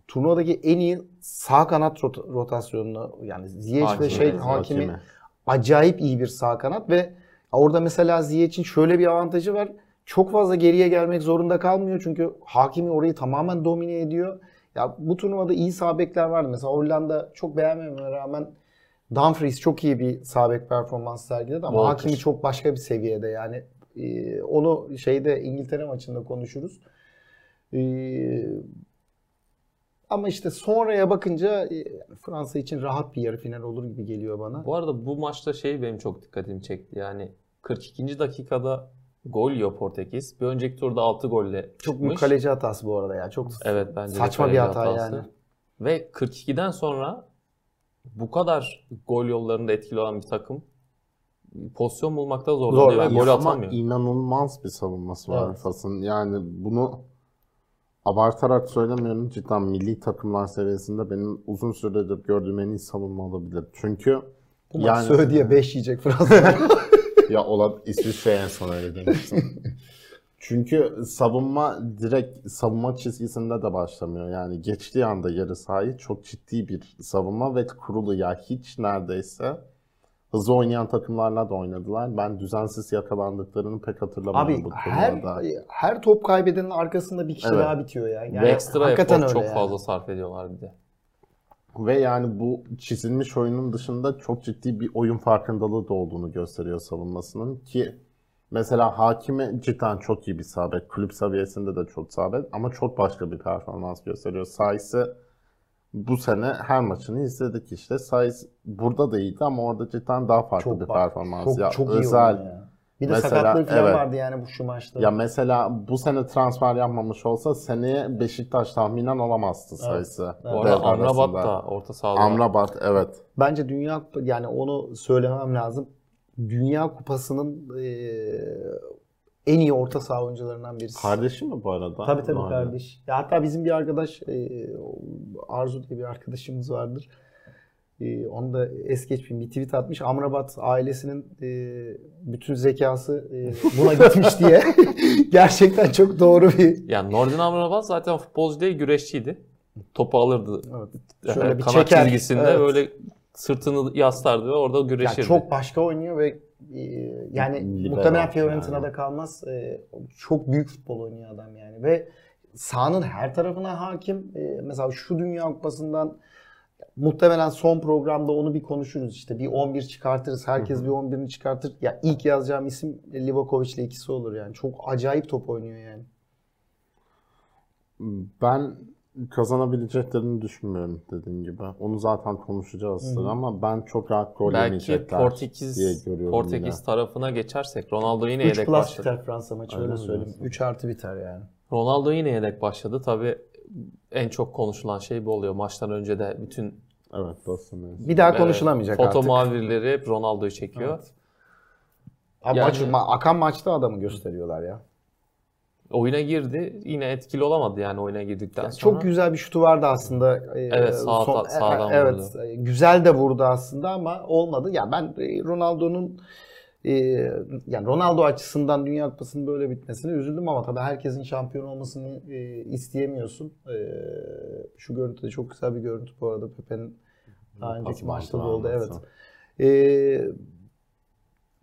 turnuvadaki en iyi sağ kanat rota- rotasyonunu yani Ziyech ve Hakimi, şey evet, hakimi acayip iyi bir sağ kanat ve orada mesela Ziyech'in şöyle bir avantajı var. Çok fazla geriye gelmek zorunda kalmıyor çünkü Hakimi orayı tamamen domine ediyor. Ya bu turnuvada iyi sağ bekler vardı. Mesela Hollanda çok beğenmememe rağmen Dumfries çok iyi bir sağ bek performans sergiledi ama Walker. Hakimi çok başka bir seviyede yani. Ee, onu şeyde İngiltere maçında konuşuruz. Ee, ama işte sonraya bakınca e, Fransa için rahat bir yarı final olur gibi geliyor bana. Bu arada bu maçta şey benim çok dikkatimi çekti. Yani 42. dakikada gol yiyor Portekiz. Bir önceki turda 6 golle Çok büyük çıkmış. kaleci hatası bu arada ya. Çok Evet bence de saçma bir hata hatası. yani. Ve 42'den sonra bu kadar gol yollarında etkili olan bir takım pozisyon bulmakta zorlanıyor Zor, ve gol ama atamıyor. inanılmaz bir savunması var Evet. Fas'ın. Yani bunu abartarak söylemiyorum. Cidden milli takımlar seviyesinde benim uzun süredir gördüğüm en iyi savunma olabilir. Çünkü Bu maç yani söyle diye 5 yiyecek Fransa. ya ola İsviçre en son öyle demiştim. Çünkü savunma direkt savunma çizgisinde de başlamıyor. Yani geçtiği anda yarı sahayı çok ciddi bir savunma ve kurulu ya hiç neredeyse hızlı oynayan takımlarla da oynadılar. Ben düzensiz yakalandıklarını pek hatırlamıyorum Abi bu her turnuvada. her top kaybedenin arkasında bir kişi Evet. daha bitiyor ya. Yani Ve ekstra hakikaten efor çok yani. fazla sarf ediyorlar bir de. Ve yani bu çizilmiş oyunun dışında çok ciddi bir oyun farkındalığı da olduğunu gösteriyor savunmasının ki mesela Hakime cidden çok iyi bir sabit. Kulüp seviyesinde de çok sabit ama çok başka bir performans gösteriyor. Sayısı bu sene her maçını izledik işte. Sayıs burada da iyiydi ama orada cidden daha farklı Çok bir performans. Çok, ya çok iyi özel oynuyor ya. Bir de Mesela, sakatlığı falan evet. vardı yani bu şu maçta. ya mesela bu sene transfer yapmamış olsa seneye Beşiktaş tahminen alamazdı sayısı. Bu devre arada Amrabat da orta sahada. Amrabat evet. Bence Dünya yani onu söylemem lazım. Dünya Kupası'nın eee, en iyi orta saha oyuncularından birisi. Kardeşi mi bu arada? Tabii tabii Aynen. kardeş. Ya hatta bizim bir arkadaş eee, Arzu diye bir arkadaşımız vardır. Eee, onu da es geçmeyeyim. Bir tweet atmış. Amrabat ailesinin eee, bütün zekası buna gitmiş diye. Gerçekten çok doğru bir Yani Nordin Amrabat zaten futbolcu değil güreşçiydi. Topu alırdı. evet. Şöyle bir kanat çeker. çizgisinde Evet. böyle sırtını yaslardı ve orada Yani güreşirdi. çok başka oynuyor ve e, yani Libero muhtemelen Fiorentina'da yani. kalmaz. E, çok büyük futbol oynuyor adam yani ve sahanın her tarafına hakim. E, mesela şu Dünya Kupası'ndan muhtemelen son programda onu bir konuşuruz işte. Bir 11 çıkartırız. Herkes bir 11'ini çıkartır. Ya ilk yazacağım isim Livakovic ile ikisi olur yani. Çok acayip top oynuyor yani. Ben kazanabileceklerini düşünmüyorum dediğin gibi. Onu zaten konuşacağız ama ben çok rahat gol Belki yemeyecekler diye Portekiz görüyorum Portekiz yine. tarafına geçersek Ronaldo yine 3 yedek plus başladı. biter Fransa maçı öyle söyleyeyim. diyorsun? 3 artı biter yani. Ronaldo yine yedek başladı. Tabii en çok konuşulan şey bu oluyor. Maçtan önce de bütün Evet dostum. Bir daha e, konuşulamayacak foto artık. muhabirleri hep Ronaldo'yu çekiyor. Evet. Abi Yani- maç, ma- akan maçta adamı gösteriyorlar ya. Oyuna girdi. Yine etkili olamadı yani oyuna girdikten Yani sonra. çok güzel bir şutu vardı aslında. Ee, Evet, sağ- sağdan evet, vurdu. güzel de vurdu aslında ama olmadı. Ya ben e, Ronaldo'nun e, yani Ronaldo açısından Dünya Kupası'nın böyle bitmesine üzüldüm ama tabii herkesin şampiyon olmasını e, isteyemiyorsun. Şu görüntü de çok güzel bir görüntü bu arada Pepe'nin daha önceki maçta da oldu evet.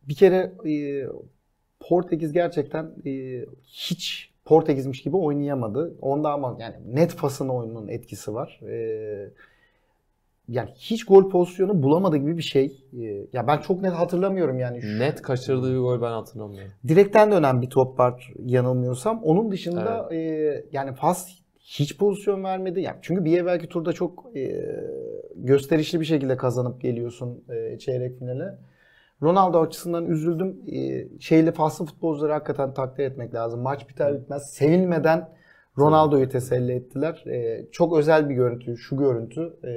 bir kere Portekiz gerçekten e, hiç Portekizmiş gibi oynayamadı. Onda ama yani net pasın oyununun etkisi var. E, yani hiç gol pozisyonu bulamadı gibi bir şey. E, ya ben çok net hatırlamıyorum yani. Şu- Net kaçırdığı bir gol ben hatırlamıyorum. Direkten dönen bir top var yanılmıyorsam. Onun dışında e, yani Fas hiç pozisyon vermedi. Yani çünkü bir evvelki turda çok e, gösterişli bir şekilde kazanıp geliyorsun e, çeyrek finale. Ronaldo açısından üzüldüm. E, şeyli Faslı futbolcuları hakikaten takdir etmek lazım. Maç biter bitmez sevinmeden Ronaldo'yu teselli ettiler. E, çok özel bir görüntü, şu görüntü. E,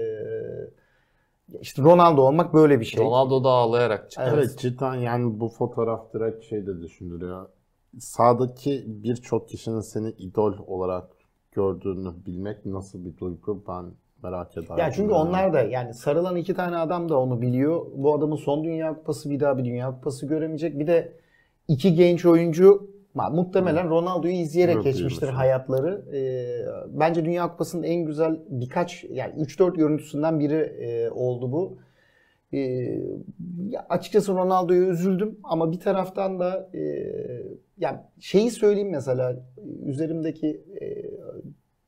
işte Ronaldo olmak böyle bir şey. Ronaldo da ağlayarak çıktı. Evet. cidden yani bu fotoğraf direkt şey de düşündürüyor. Sağdaki birçok kişinin seni idol olarak gördüğünü bilmek nasıl bir duygu ben merak ederim. Ya çünkü onlar da yani sarılan iki tane adam da onu biliyor. Bu adamın son Dünya Kupası bir daha bir Dünya Kupası göremeyecek. Bir de iki genç oyuncu muhtemelen Ronaldo'yu izleyerek Evet, geçmiştir diyorsun. hayatları. Ee, bence Dünya Kupası'nın en güzel birkaç yani 3-4 görüntüsünden biri e, oldu bu. Ya açıkçası Ronaldo'ya üzüldüm ama bir taraftan da e, yani şeyi söyleyeyim mesela üzerimdeki e,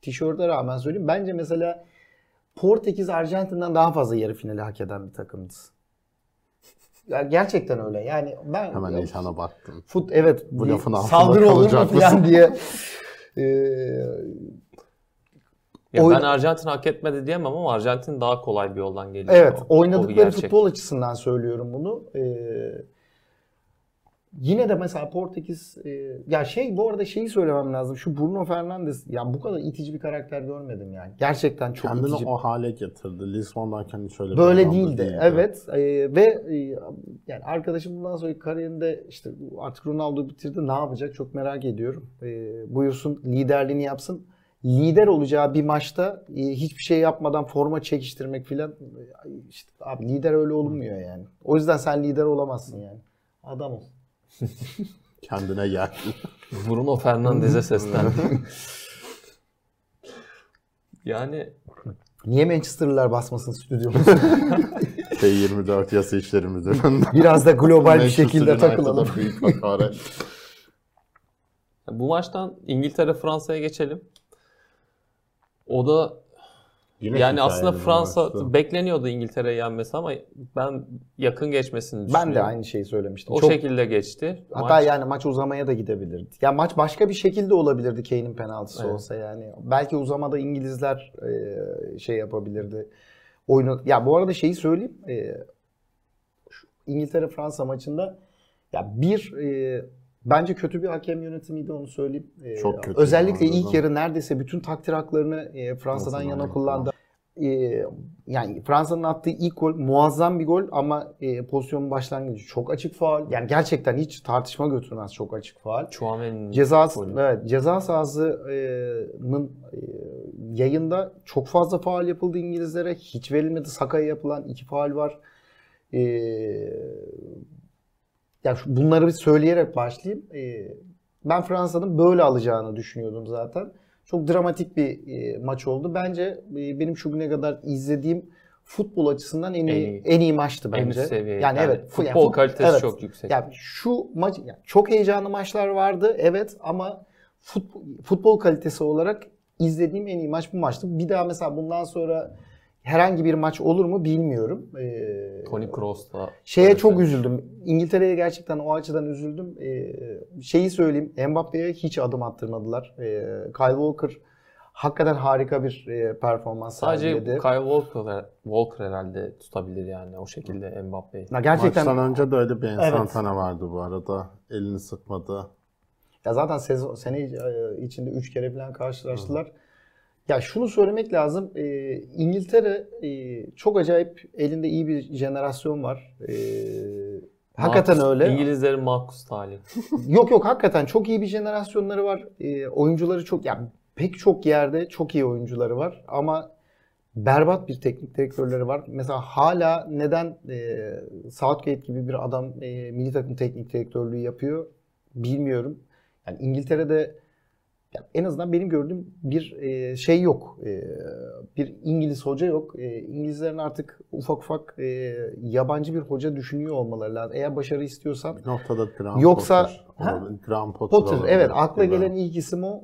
tişörte rağmen söyleyeyim. Bence mesela Portekiz Arjantin'den daha fazla yarı finali hak eden bir takımdı. Ya gerçekten öyle. Yani ben Hemen ya, ekrana baktım. fut evet Bu lafın altında saldırı olur mu falan mısın? diye Ee, Ya Oyun- ben Arjantin hak etmedi diyemem ama Arjantin daha kolay bir yoldan geliyor. Evet, O- oynadıkları futbol açısından söylüyorum bunu. Ee, yine de mesela Portekiz e, ya şey bu arada şeyi söylemem lazım. Şu Bruno Fernandes ya bu kadar itici bir karakter görmedim yani. Gerçekten çok Kendini itici. o hale getirdi. Lisbon'dayken hiç öyle bir Böyle adamda değildi. Evet. Ee, ve e, yani arkadaşım bundan sonra kariyerinde işte artık Ronaldo bitirdi. Ne yapacak çok merak ediyorum. Ee, buyursun liderliğini yapsın. Lider olacağı bir maçta e, hiçbir şey yapmadan forma çekiştirmek filan e, işte abi lider öyle olunmuyor yani. O yüzden sen lider olamazsın yani. Adam ol. Kendine gel. Bruno Fernandes'e seslendi. yani Niye Manchester'lılar basmasın stüdyomuzu? T24 yasa işleri müdüründen. Biraz da global bir şekilde takılalım. büyük hakaret. Bu maçtan İngiltere Fransa'ya geçelim. O da Yine yani aslında Fransa maçtı. bekleniyordu İngiltere'yi yenmesi ama ben yakın geçmesini düşünüyorum. Ben de aynı şeyi söylemiştim. O Çok- şekilde geçti. Hatta Maç- yani maç uzamaya da gidebilirdi. Ya maç başka bir şekilde olabilirdi Kane'in penaltısı Evet. olsa yani. Belki uzamada İngilizler e, şey yapabilirdi. Oyunu ya bu arada şeyi söyleyeyim. E, İngiltere Fransa maçında ya bir e, bence kötü bir hakem yönetimiydi onu söyleyeyim. E, Çok kötü Özellikle arada. ilk yarı neredeyse bütün takdir haklarını e, Fransa'dan yana kullandı. E, yani Fransa'nın attığı ilk gol muazzam bir gol ama e, pozisyonun başlangıcı çok açık faal. Yani gerçekten hiç tartışma götürmez çok açık faal. Chouameni'nin Ceza evet ceza sahasının yayında çok fazla faal yapıldı İngilizlere. Hiç verilmedi. Saka'ya yapılan iki faal var. E, ya bunları bir söyleyerek başlayayım. E, ben Fransa'nın böyle alacağını düşünüyordum zaten. Çok dramatik bir e, maç oldu. Bence e, benim şu güne kadar izlediğim futbol açısından en iyi En iyi. en iyi maçtı En bence. üst seviye. Yani, evet. fu- yani Futbol fut- kalitesi evet. çok yüksek. Yani şu maç yani çok heyecanlı maçlar vardı evet ama futbol, futbol kalitesi olarak izlediğim en iyi maç bu maçtı. Bir daha mesela bundan sonra herhangi bir maç olur mu bilmiyorum. Ee, Toni Kroos da şeye çok söyledi. üzüldüm. İngiltere'ye gerçekten o açıdan üzüldüm. Ee, şeyi söyleyeyim. Mbappe'ye hiç adım attırmadılar. Ee, Kyle Walker hakikaten harika bir e, performans Sadece sergiledi. Kyle Walker, Walker herhalde tutabilir yani o şekilde Mbappe'yi. Ya gerçekten Maçtan önce de öyle bir Evet. ensantane vardı bu arada. Elini sıkmadı. Ya zaten sezon sene e, içinde 3 kere falan karşılaştılar. Ya şunu söylemek lazım. e, İngiltere e, çok acayip elinde iyi bir jenerasyon var. E, hakikaten Marcus- öyle. İngilizlerin Marcus Tali. Yok yok hakikaten çok iyi bir jenerasyonları var. E, oyuncuları çok ya pek çok yerde çok iyi oyuncuları var ama berbat bir teknik direktörleri var. Mesela hala neden e, Southgate gibi bir adam e, milli takım teknik direktörlüğü yapıyor bilmiyorum. Yani İngiltere'de ya en azından benim gördüğüm bir e, şey yok. E, bir İngiliz hoca yok. E, İngilizlerin artık ufak ufak e, yabancı bir hoca düşünüyor olmaları lazım. Eğer başarı istiyorsan Bir noktada Graham Yoksa- Potter. Ha? Graham Potter, Potter olabilir evet akla gelen ilk isim o.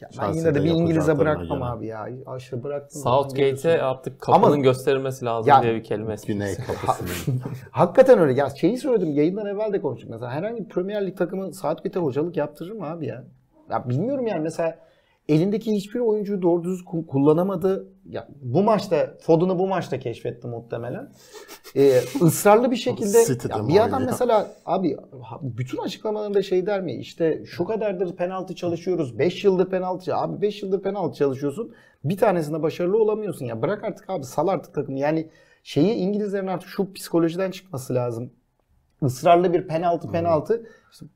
Ya ben yine de bir İngiliz'e bırakmam göre. abi ya. Aşırı bıraktım. Southgate'e artık kapının Ama- gösterilmesi lazım Ya- diye bir kelime Güney kapısının. Hakikaten öyle. Ya şeyi söyledim yayından evvel de konuştuk. Mesela herhangi bir Premier Lig takımı Southgate'e hocalık yaptırır mı abi ya? Ya bilmiyorum yani mesela elindeki hiçbir oyuncuyu doğru düz ku- kullanamadı. Ya bu maçta Foden'ı bu maçta keşfetti muhtemelen. Ee, ısrarlı bir şekilde ya bir adam oynuyor? mesela abi bütün açıklamalarında şey der mi? İşte şu kadardır penaltı çalışıyoruz. 5 yıldır penaltı. Abi 5 yıldır penaltı çalışıyorsun. Bir tanesinde başarılı olamıyorsun ya. Bırak artık abi sal artık takımı. Yani şeyi İngilizlerin artık şu psikolojiden çıkması lazım. Israrlı bir penaltı penaltı. İşte,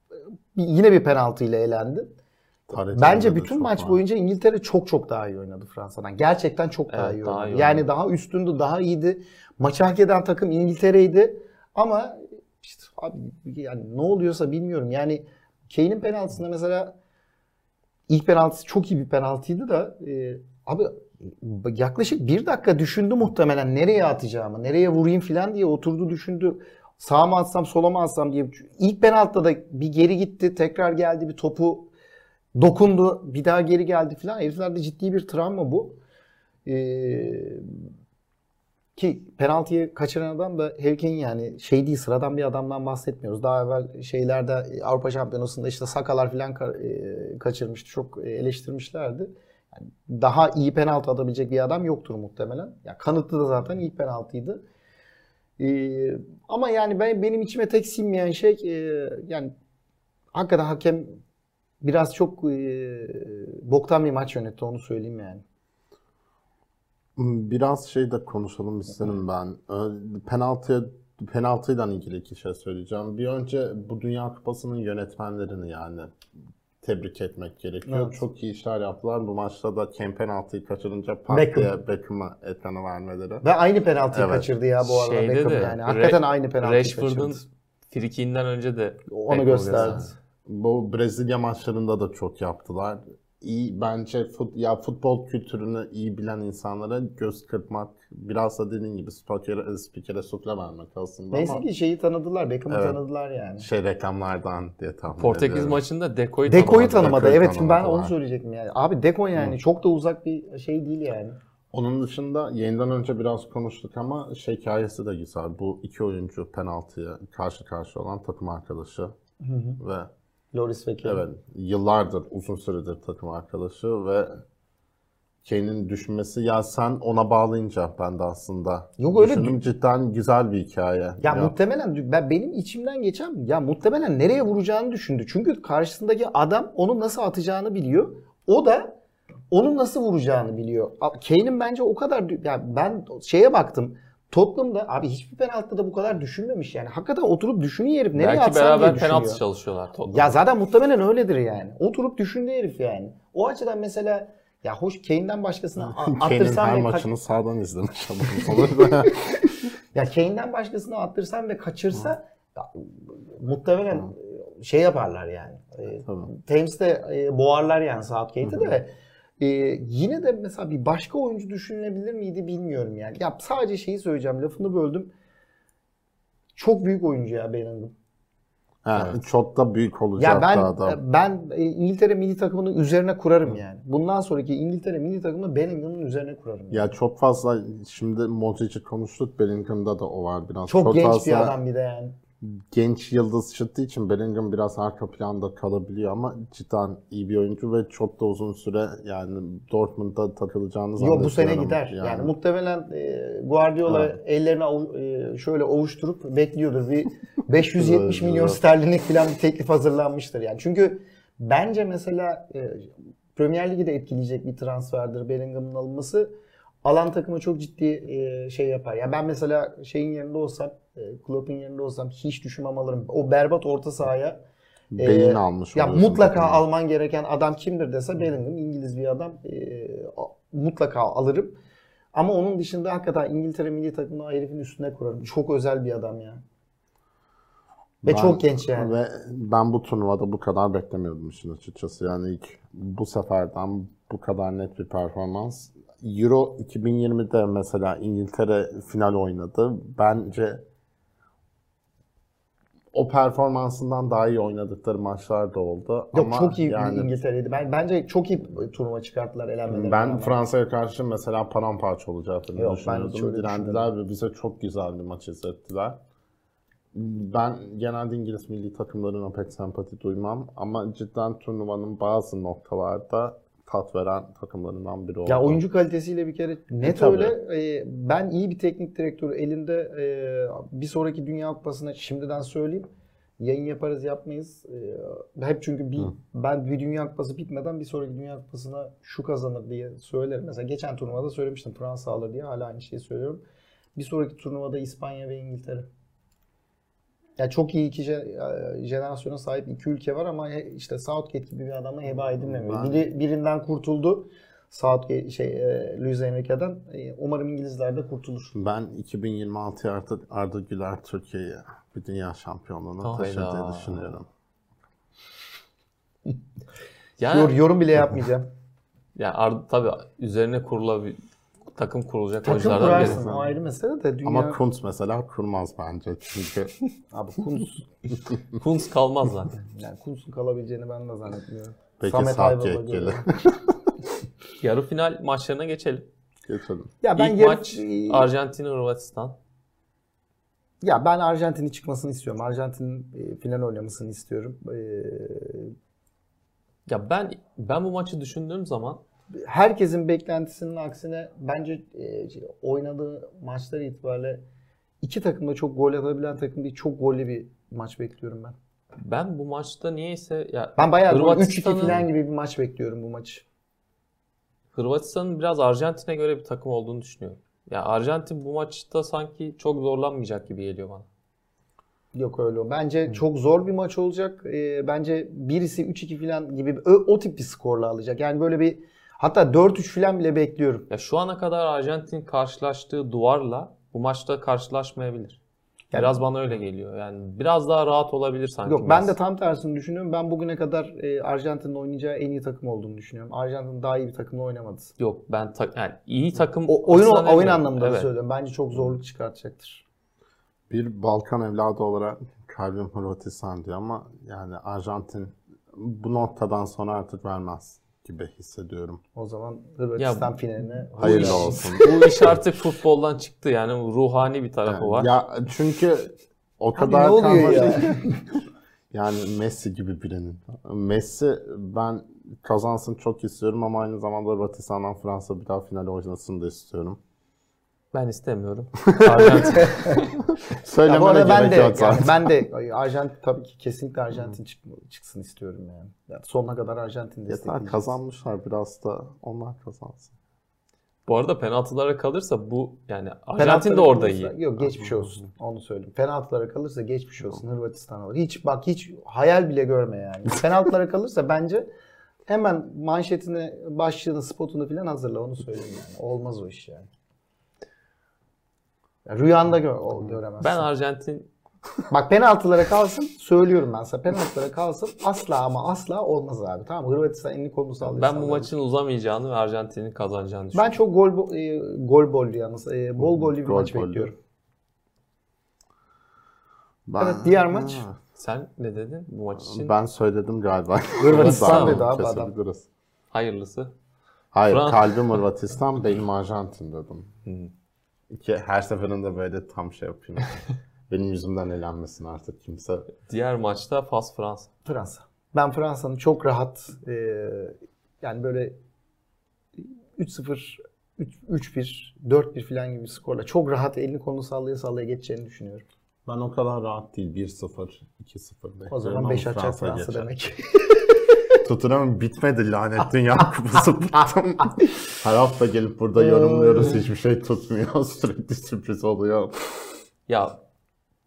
bir- yine bir penaltı ile elendi. Tarihte Bence bütün maç var. boyunca İngiltere çok çok daha iyi oynadı Fransa'dan. Gerçekten çok daha Evet, iyi daha iyi yani daha üstündü, daha iyiydi. Maçı hak eden takım İngiltere'ydi. Ama işte abi yani ne oluyorsa bilmiyorum. Yani Kane'in penaltısında mesela ilk penaltısı çok iyi bir penaltıydı da e, abi yaklaşık bir dakika düşündü muhtemelen nereye atacağımı, nereye vurayım falan diye oturdu düşündü. Sağa mı atsam sola mı atsam diye. İlk penaltıda da bir geri gitti tekrar geldi bir topu dokundu bir daha geri geldi falan. Heriflerde ciddi bir travma bu. Ee, ki penaltıyı kaçıran adam da Harry yani şey değil sıradan bir adamdan bahsetmiyoruz. Daha evvel şeylerde Avrupa Şampiyonası'nda işte Sakalar falan e, kaçırmıştı. Çok eleştirmişlerdi. Yani daha iyi penaltı atabilecek bir adam yoktur muhtemelen. Ya kanıtlı da zaten iyi penaltıydı. Ee, ama yani ben benim içime tek sinmeyen şey e, yani hakikaten hakem biraz çok e, boktan bir maç yönetti onu söyleyeyim yani. Biraz şey de konuşalım isterim ben. Penaltıya penaltıyla ilgili iki şey söyleyeceğim. Bir önce bu Dünya Kupası'nın yönetmenlerini yani tebrik etmek gerekiyor. Evet. Çok iyi işler yaptılar. Bu maçta da Kane penaltıyı kaçırınca pat diye Beckham'a ekranı vermeleri. Ve aynı penaltıyı Evet. kaçırdı ya bu arada Şeyde Beckham de, yani. Hakikaten Ra- aynı penaltıyı Rashford'un kaçırdı. frikiğinden önce de Onu Beckham gösterdi. gösterdi. Bu Brezilya maçlarında da çok yaptılar. iyi bence fut, ya futbol kültürünü iyi bilen insanlara göz kırpmak biraz da dediğin gibi spikere, spikere sufle vermek aslında Neyse ama ki şeyi tanıdılar, Beckham'ı Evet. tanıdılar yani. şey reklamlardan diye tahmin Portekiz ediyorum. maçında Deco'yu Deko'yu tanımadı. tanımadı. Deko'yu Evet şimdi ben tanımadılar. onu söyleyecektim yani. Abi Deko yani çok da uzak bir şey değil yani. Onun dışında yayından önce biraz konuştuk ama şey hikayesi de güzel. Bu iki oyuncu penaltıya karşı karşı olan takım arkadaşı ve Loris ve Kane. evet yıllardır uzun süredir takım arkadaşı ve Kane'in düşmesi ya sen ona bağlayınca ben de aslında Yok öyle düşündüm cidden güzel bir hikaye. Ya, muhtemelen ben benim içimden geçen ya muhtemelen nereye vuracağını düşündü. Çünkü karşısındaki adam onu nasıl atacağını biliyor. O da onun nasıl vuracağını biliyor. Kane'in bence o kadar ya ben şeye baktım. Tottenham'da abi hiçbir penaltıda da bu kadar düşünmemiş yani. Hakikaten oturup düşünüyor herif nereye Belki atsam diye beraber düşünüyor. penaltı çalışıyorlar Tottenham. Ya zaten muhtemelen öyledir yani. Oturup düşündü herif yani. O açıdan mesela ya hoş Kane'den başkasına a- Kane'in her maçını sağdan izlemiş adam. Ya Kane'den başkasına attırsan ve kaçırsa ya, muhtemelen e, şey yaparlar yani. E. Thames'te e, boğarlar yani Southgate'i de. E, yine de mesela bir başka oyuncu düşünülebilir miydi bilmiyorum yani. Ya sadece şeyi söyleyeceğim. Lafını böldüm. Çok büyük oyuncu ya Bellingham. Ha, çok da büyük olacak Ya ben adam. ben e, İngiltere milli takımının üzerine kurarım yani. Bundan sonraki İngiltere milli takımını Bellingham'ın üzerine kurarım. Ya çok fazla şimdi Modric'i konuştuk. Bellingham'da da o var biraz. Çok, genç fazla bir adam bir de yani. Genç yıldız çıktığı için Bellingham biraz arka planda kalabiliyor ama cidden iyi bir oyuncu ve çok da uzun süre yani Dortmund'da takılacağını Yok bu sene gider. Yani, muhtemelen e, Guardiola Evet. ellerini e, şöyle ovuşturup bekliyordur. Bir 570 Evet, milyon sterlinlik falan bir teklif hazırlanmıştır yani. Çünkü bence mesela e, Premier Ligi de etkileyecek bir transferdir Bellingham'ın alınması. Alan takımı çok ciddi şey yapar. Ya ben mesela şeyin yerinde olsam, Klopp'un yerinde olsam hiç düşünmem alırım. O berbat orta sahaya beyin e, almış. ya mutlaka takımı. alman gereken adam kimdir dese Bellingham İngiliz bir adam e, mutlaka alırım. Ama onun dışında hakikaten İngiltere milli takımını herifin üstüne kurarım. Çok özel bir adam ya. Ve Ben- çok genç yani. Ve ben bu turnuvada bu kadar beklemiyordum işin açıkçası. Yani ilk bu seferden bu kadar net bir performans. Euro 2020'de mesela İngiltere final oynadı. Bence o performansından daha iyi oynadıkları maçlar da oldu. Yok Ama çok iyi yani İngiltere'ydi. Ben bence çok iyi turnuva çıkarttılar elenmelerine ben. Fransa'ya karşı mesela paramparça olacağını Yok, ben düşünüyordum. hiç öyle Direndiler ve bize çok güzel bir maç izlettiler. Ben genelde İngiliz milli takımlarına pek sempati duymam ama cidden turnuvanın bazı noktalarda tat veren takımlarından biri oldu. Ya oyuncu kalitesiyle bir kere net tabii. öyle. Ee, ben iyi bir teknik direktör elinde e, bir sonraki Dünya Kupası'na şimdiden söyleyeyim. Yayın yaparız yapmayız. Ee, hep çünkü bir ben bir Dünya Kupası bitmeden bir sonraki Dünya Kupası'na şu kazanır diye söylerim. Mesela geçen turnuvada söylemiştim Fransa alır diye hala aynı şeyi söylüyorum. Bir sonraki turnuvada İspanya ve İngiltere. Ya çok iyi iki je- jenerasyona sahip iki ülke var ama işte Southgate gibi bir adama heba edilmemiyor. Ben- Biri birinden kurtuldu. Southgate şey e, Luis Enrique'den. E, umarım İngilizler de kurtulur. Ben 2026 artık Arda Güler Türkiye'ye bir dünya şampiyonluğuna taşır diye Hayda. düşünüyorum. Yani, Yor- yorum bile yapmayacağım. yani Arda tabii üzerine kurulabil takım kurulacak Takım oyunculardan biri. kurarsın o ayrı mesele de dünya... Ama Kuntz mesela kurmaz bence çünkü Abi Kuntz, Kuntz kalmaz zaten. yani Kuntz'un kalabileceğini ben de zannetmiyorum. peki Samet gelir. Yarı final maçlarına geçelim. Geçelim. Ya ben İlk yarı- maç Arjantin Hırvatistan. Ya ben Arjantin'in çıkmasını istiyorum. Arjantin'in e, final oynamasını istiyorum. E, Ya ben ben bu maçı düşündüğüm zaman herkesin beklentisinin aksine bence e, oynadığı maçlar itibariyle iki takım da çok gol atabilen takım değil. Çok gollü bir maç bekliyorum ben. ben bu maçta niyeyse ya Ben bayağı gol, 3-2 Hırvatistan'ın- falan gibi bir maç bekliyorum bu maçı. Hırvatistan'ın biraz Arjantin'e göre bir takım olduğunu düşünüyorum. Ya Arjantin bu maçta sanki çok zorlanmayacak gibi geliyor bana. Yok öyle. Bence çok zor bir maç olacak. E, bence birisi 3-2 falan gibi o, o tip bir skorla alacak. Yani böyle bir hatta 4-3 falan bile bekliyorum. Ya şu ana kadar Arjantin karşılaştığı duvarla bu maçta karşılaşmayabilir. Yani- Biraz bana öyle geliyor. Yani biraz daha rahat olabilir sanki. Yok ben Messi. de tam tersini düşünüyorum. Ben bugüne kadar e, Arjantin'in oynayacağı en iyi takım olduğunu düşünüyorum. Arjantin daha iyi bir takımla oynamadı. Yok ben ta- yani iyi takım O, oyun oyun demiyorum. anlamında da Evet. söylüyorum. Bence çok zorluk çıkartacaktır. Bir Balkan evladı olarak kalbim Hırvatistan diyor ama yani Arjantin bu noktadan sonra artık vermez gibi hissediyorum. O zaman Hırvatistan Ya, finaline Hayırlı iş- olsun. Bu iş artık futboldan çıktı yani ruhani bir tarafı Yani var. Ya çünkü o Abi kadar ne oluyor ya? yani Messi gibi birinin. Messi ben kazansın çok istiyorum ama aynı zamanda Hırvatistan'dan Fransa bir daha final oynasın da istiyorum. Ben istemiyorum. Arjantin. Ya bu arada ben de yok yani ben de Arjantin tabii ki kesinlikle Arjantin çık- çıksın istiyorum yani. yani sonuna kadar Arjantin Yeter destekleyeceğiz. kazanmışlar biraz da onlar kazansın. Bu arada penaltılara kalırsa bu yani Arjantin de orada iyi. kalırsa- Yok geçmiş olsun. Onu söyleyeyim. Penaltılara kalırsa geçmiş olsun Hırvatistan alır. Hiç bak hiç hayal bile görme yani. Penaltılara kalırsa bence hemen manşetini, başlığını, spotunu falan hazırla onu söyleyeyim yani. Olmaz o iş yani. Ya rüyanda gö o, göremezsin. Ben Arjantin Bak penaltılara kalsın söylüyorum ben sana. Penaltılara kalsın asla ama asla olmaz abi. Tamam mı? Hırvatistan elini kolunu sallıyor. ben bu maçın uzamayacağını ve Arjantin'in kazanacağını ben düşünüyorum. çok gol bo- e, gol bollü yalnız. E, bol gollü bir Gol maç bollü. bekliyorum. Ben, Evet, diğer maç. Ha, Sen ne dedin bu maç için? Ben söyledim galiba. Hırvatistan dedi abi adam. Hayırlısı. Hayır Fran- kalbim Hırvatistan, benim Arjantin dedim. Hmm. İki, her seferinde böyle tam şey yapayım. Benim yüzümden elenmesin artık kimse. Diğer maçta Fas Fransa. Fransa. Ben Fransa'nın çok rahat e, yani böyle 3-0 3 3-1, 4-1 falan gibi bir skorla çok rahat elini kolunu sallaya sallaya geçeceğini düşünüyorum. Ben o kadar rahat değil. 1-0, 2-0 O zaman 5 atacak Fransa demek. Tottenham bitmedi lanet dünya kupası bıktım. Her hafta gelip burada yorumluyoruz hiçbir şey tutmuyor. Sürekli sürpriz oluyor. Ya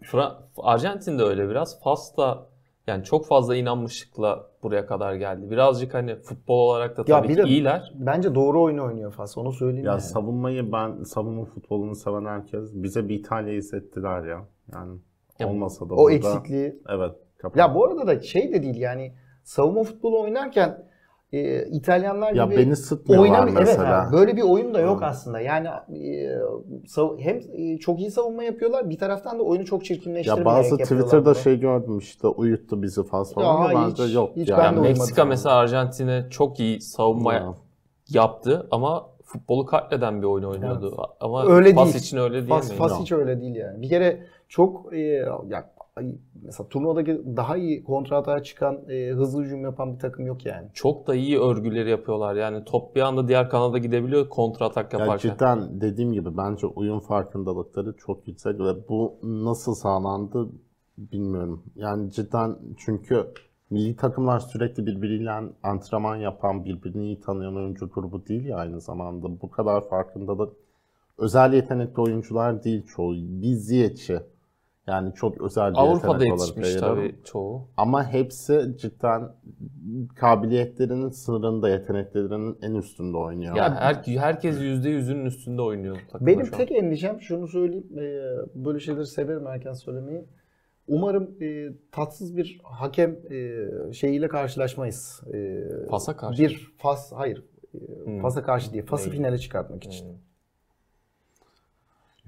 Fra- Arjantin de öyle biraz. Fas da yani çok fazla inanmışlıkla buraya kadar geldi. Birazcık hani futbol olarak da tabii ki iyiler. Bence doğru oyunu oynuyor Fas. Onu söyleyeyim Ya yani. savunmayı ben savunma futbolunu seven herkes bize bir İtalya hissettiler ya. Yani Ya, olmasa da O burada- eksikliği. Evet. kapat. Ya bu arada da şey de değil yani savunma futbolu oynarken e, İtalyanlar ya gibi beni oynamıyor. Evet, mesela. abi, böyle bir oyun da yok Hı. aslında. Yani e, sav- hem e, çok iyi savunma yapıyorlar bir taraftan da oyunu çok çirkinleştirmeyerek Ya bazı Twitter'da bunu. şey gördüm işte uyuttu bizi falan Ya falan ama hiç- bence yok. hiç yani. ben de Yani. Meksika mesela Arjantin'e çok iyi savunma Ya. yaptı ama futbolu katleden bir oyun oynuyordu. Ama Öyle Fas değil. için öyle değil Fas, mi? Fas hiç öyle değil yani. Bir kere çok e, ya mesela turnuvadaki daha iyi kontrata çıkan e, hızlı hücum yapan bir takım yok yani. Çok da iyi örgüleri yapıyorlar. Yani top bir anda diğer kanada gidebiliyor kontra atak Ya yaparken. cidden dediğim gibi bence uyum farkındalıkları çok yüksek ve bu nasıl sağlandı bilmiyorum. Yani cidden çünkü milli takımlar sürekli birbiriyle antrenman yapan, birbirini iyi tanıyan oyuncu grubu değil ya aynı zamanda. Bu kadar farkındalık özel yetenekli oyuncular değil çoğu. Biz Ziyech'i yani çok özel bir Avrupa'da yetenek olarak yetişmiş tabii çoğu. Ama hepsi cidden kabiliyetlerinin sınırında, yeteneklerinin en üstünde oynuyor. Ya her, herkes %100'ünün üstünde oynuyor takımda Benim şu an. tek endişem şunu söyleyeyim. e, böyle şeyleri severim erken söylemeyi. Umarım e, tatsız bir hakem e, şeyiyle karşılaşmayız. E, Fas'a karşı. Bir Fas, hayır. E, Hmm. Fas'a karşı değil. Fas'ı finale çıkartmak için. Hmm.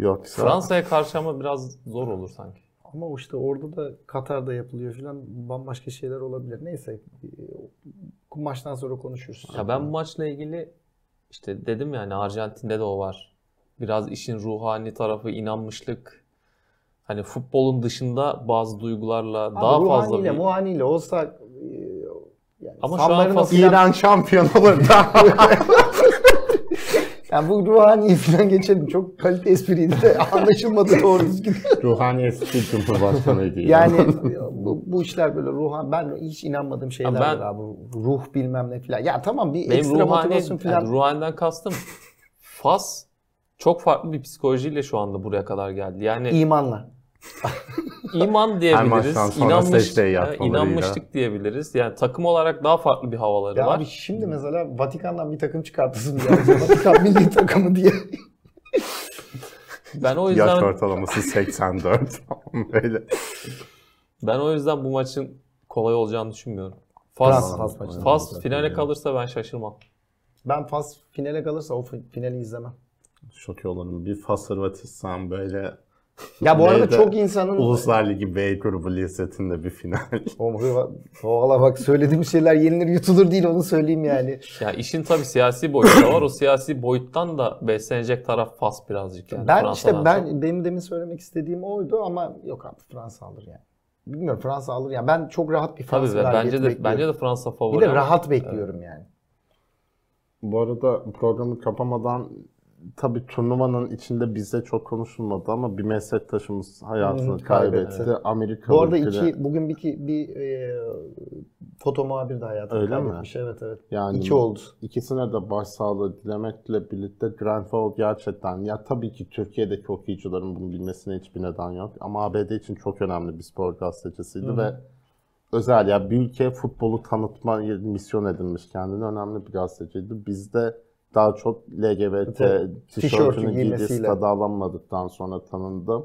Yoksa Fransa'ya karşı ama biraz zor olur sanki. Ama işte orada da Katar'da yapılıyor filan bambaşka şeyler olabilir. Neyse e, bu maçtan sonra konuşuruz. Ya ben bu maçla ilgili işte dedim yani Arjantin'de de o var. Biraz işin ruhani tarafı, inanmışlık. Hani futbolun dışında bazı duygularla Abi daha fazla ruhaniyle, bir... muhaniyle olsa e, yani Ama şu an filan- İran şampiyon olur da. yani bu ruhani falan geçelim. Çok kalite espriydi de anlaşılmadı doğru düzgün. Ruhani eski Cumhurbaşkanıydı. Yani bu, bu işler böyle ruhan ben hiç inanmadığım şeyler ben- var abi. Ruh bilmem ne filan. Ya tamam bir Benim ekstra ruhani, motivasyon filan. yani ruhaniden kastım Fas çok farklı bir psikolojiyle şu anda buraya kadar geldi. Yani imanla. iman diyebiliriz, inanmış, e, inanmışlık diyebiliriz. Yani takım olarak daha farklı bir havaları Ya var. abi şimdi mesela Vatikan'dan bir takım çıkartırsın yani. Vatikan milli takımı diye. Ben o Yaş yüzden ortalaması 84 falan böyle. ben o yüzden bu maçın kolay olacağını düşünmüyorum. Fas, Fas maçı. Fas finale kalırsa ben şaşırmam. Ben Fas finale kalırsa o fi- finali izlemem. Şok olurum. Bir Fas Hırvatistan böyle Ya bu arada çok insanın... Uluslar Ligi B grubu lisetinde bir final. Valla bak söylediğim şeyler yenilir yutulur değil onu söyleyeyim yani. Ya işin tabii siyasi boyutu var. O siyasi boyuttan da beslenecek taraf Fas birazcık yani. ben Fransa'dan işte ben çok. benim demin söylemek istediğim oydu ama yok abi Fransa alır yani. Bilmiyorum Fransa alır yani. Ben çok rahat bir Fransa bence de bekliyorum. bence de Fransa favori. bir de rahat bekliyorum yani. Bu arada programı kapamadan tabii turnuvanın içinde bizde çok konuşulmadı ama bir meslektaşımız hayatını Hı, kaybetti. kaybetti. Amerikalı Bu arada iki bugün bir bir, e, foto muhabir de hayatını Öyle mi? kaybetmiş. Evet evet. Yani İki oldu. İkisine de başsağlığı dilemekle birlikte Grand Fall gerçekten ya tabii ki Türkiye'deki okuyucuların bunu bilmesine hiçbir neden yok ama ABD için çok önemli bir spor gazetecisiydi ve özel ya bir ülke futbolu tanıtma misyon edinmiş kendine önemli bir gazeteciydi. Bizde daha çok LGBT tişörtünü giydiği stada alınmadıktan sonra tanındı.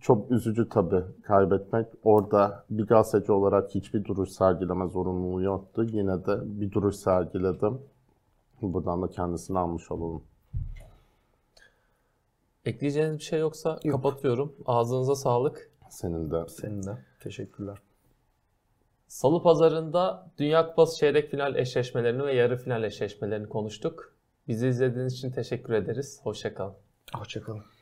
Çok üzücü tabii kaybetmek. Orada bir gazeteci olarak hiçbir duruş sergileme zorunluluğu yoktu. Yine de bir duruş sergiledim. Buradan da kendisini almış olalım. Ekleyeceğiniz bir şey yoksa kapatıyorum. Ağzınıza sağlık. Senin de. Senin de. Teşekkürler. Salı pazarında Dünya Kupası çeyrek final eşleşmelerini ve yarı final eşleşmelerini konuştuk. Bizi izlediğiniz için teşekkür ederiz. Hoşçakalın. Hoşçakalın.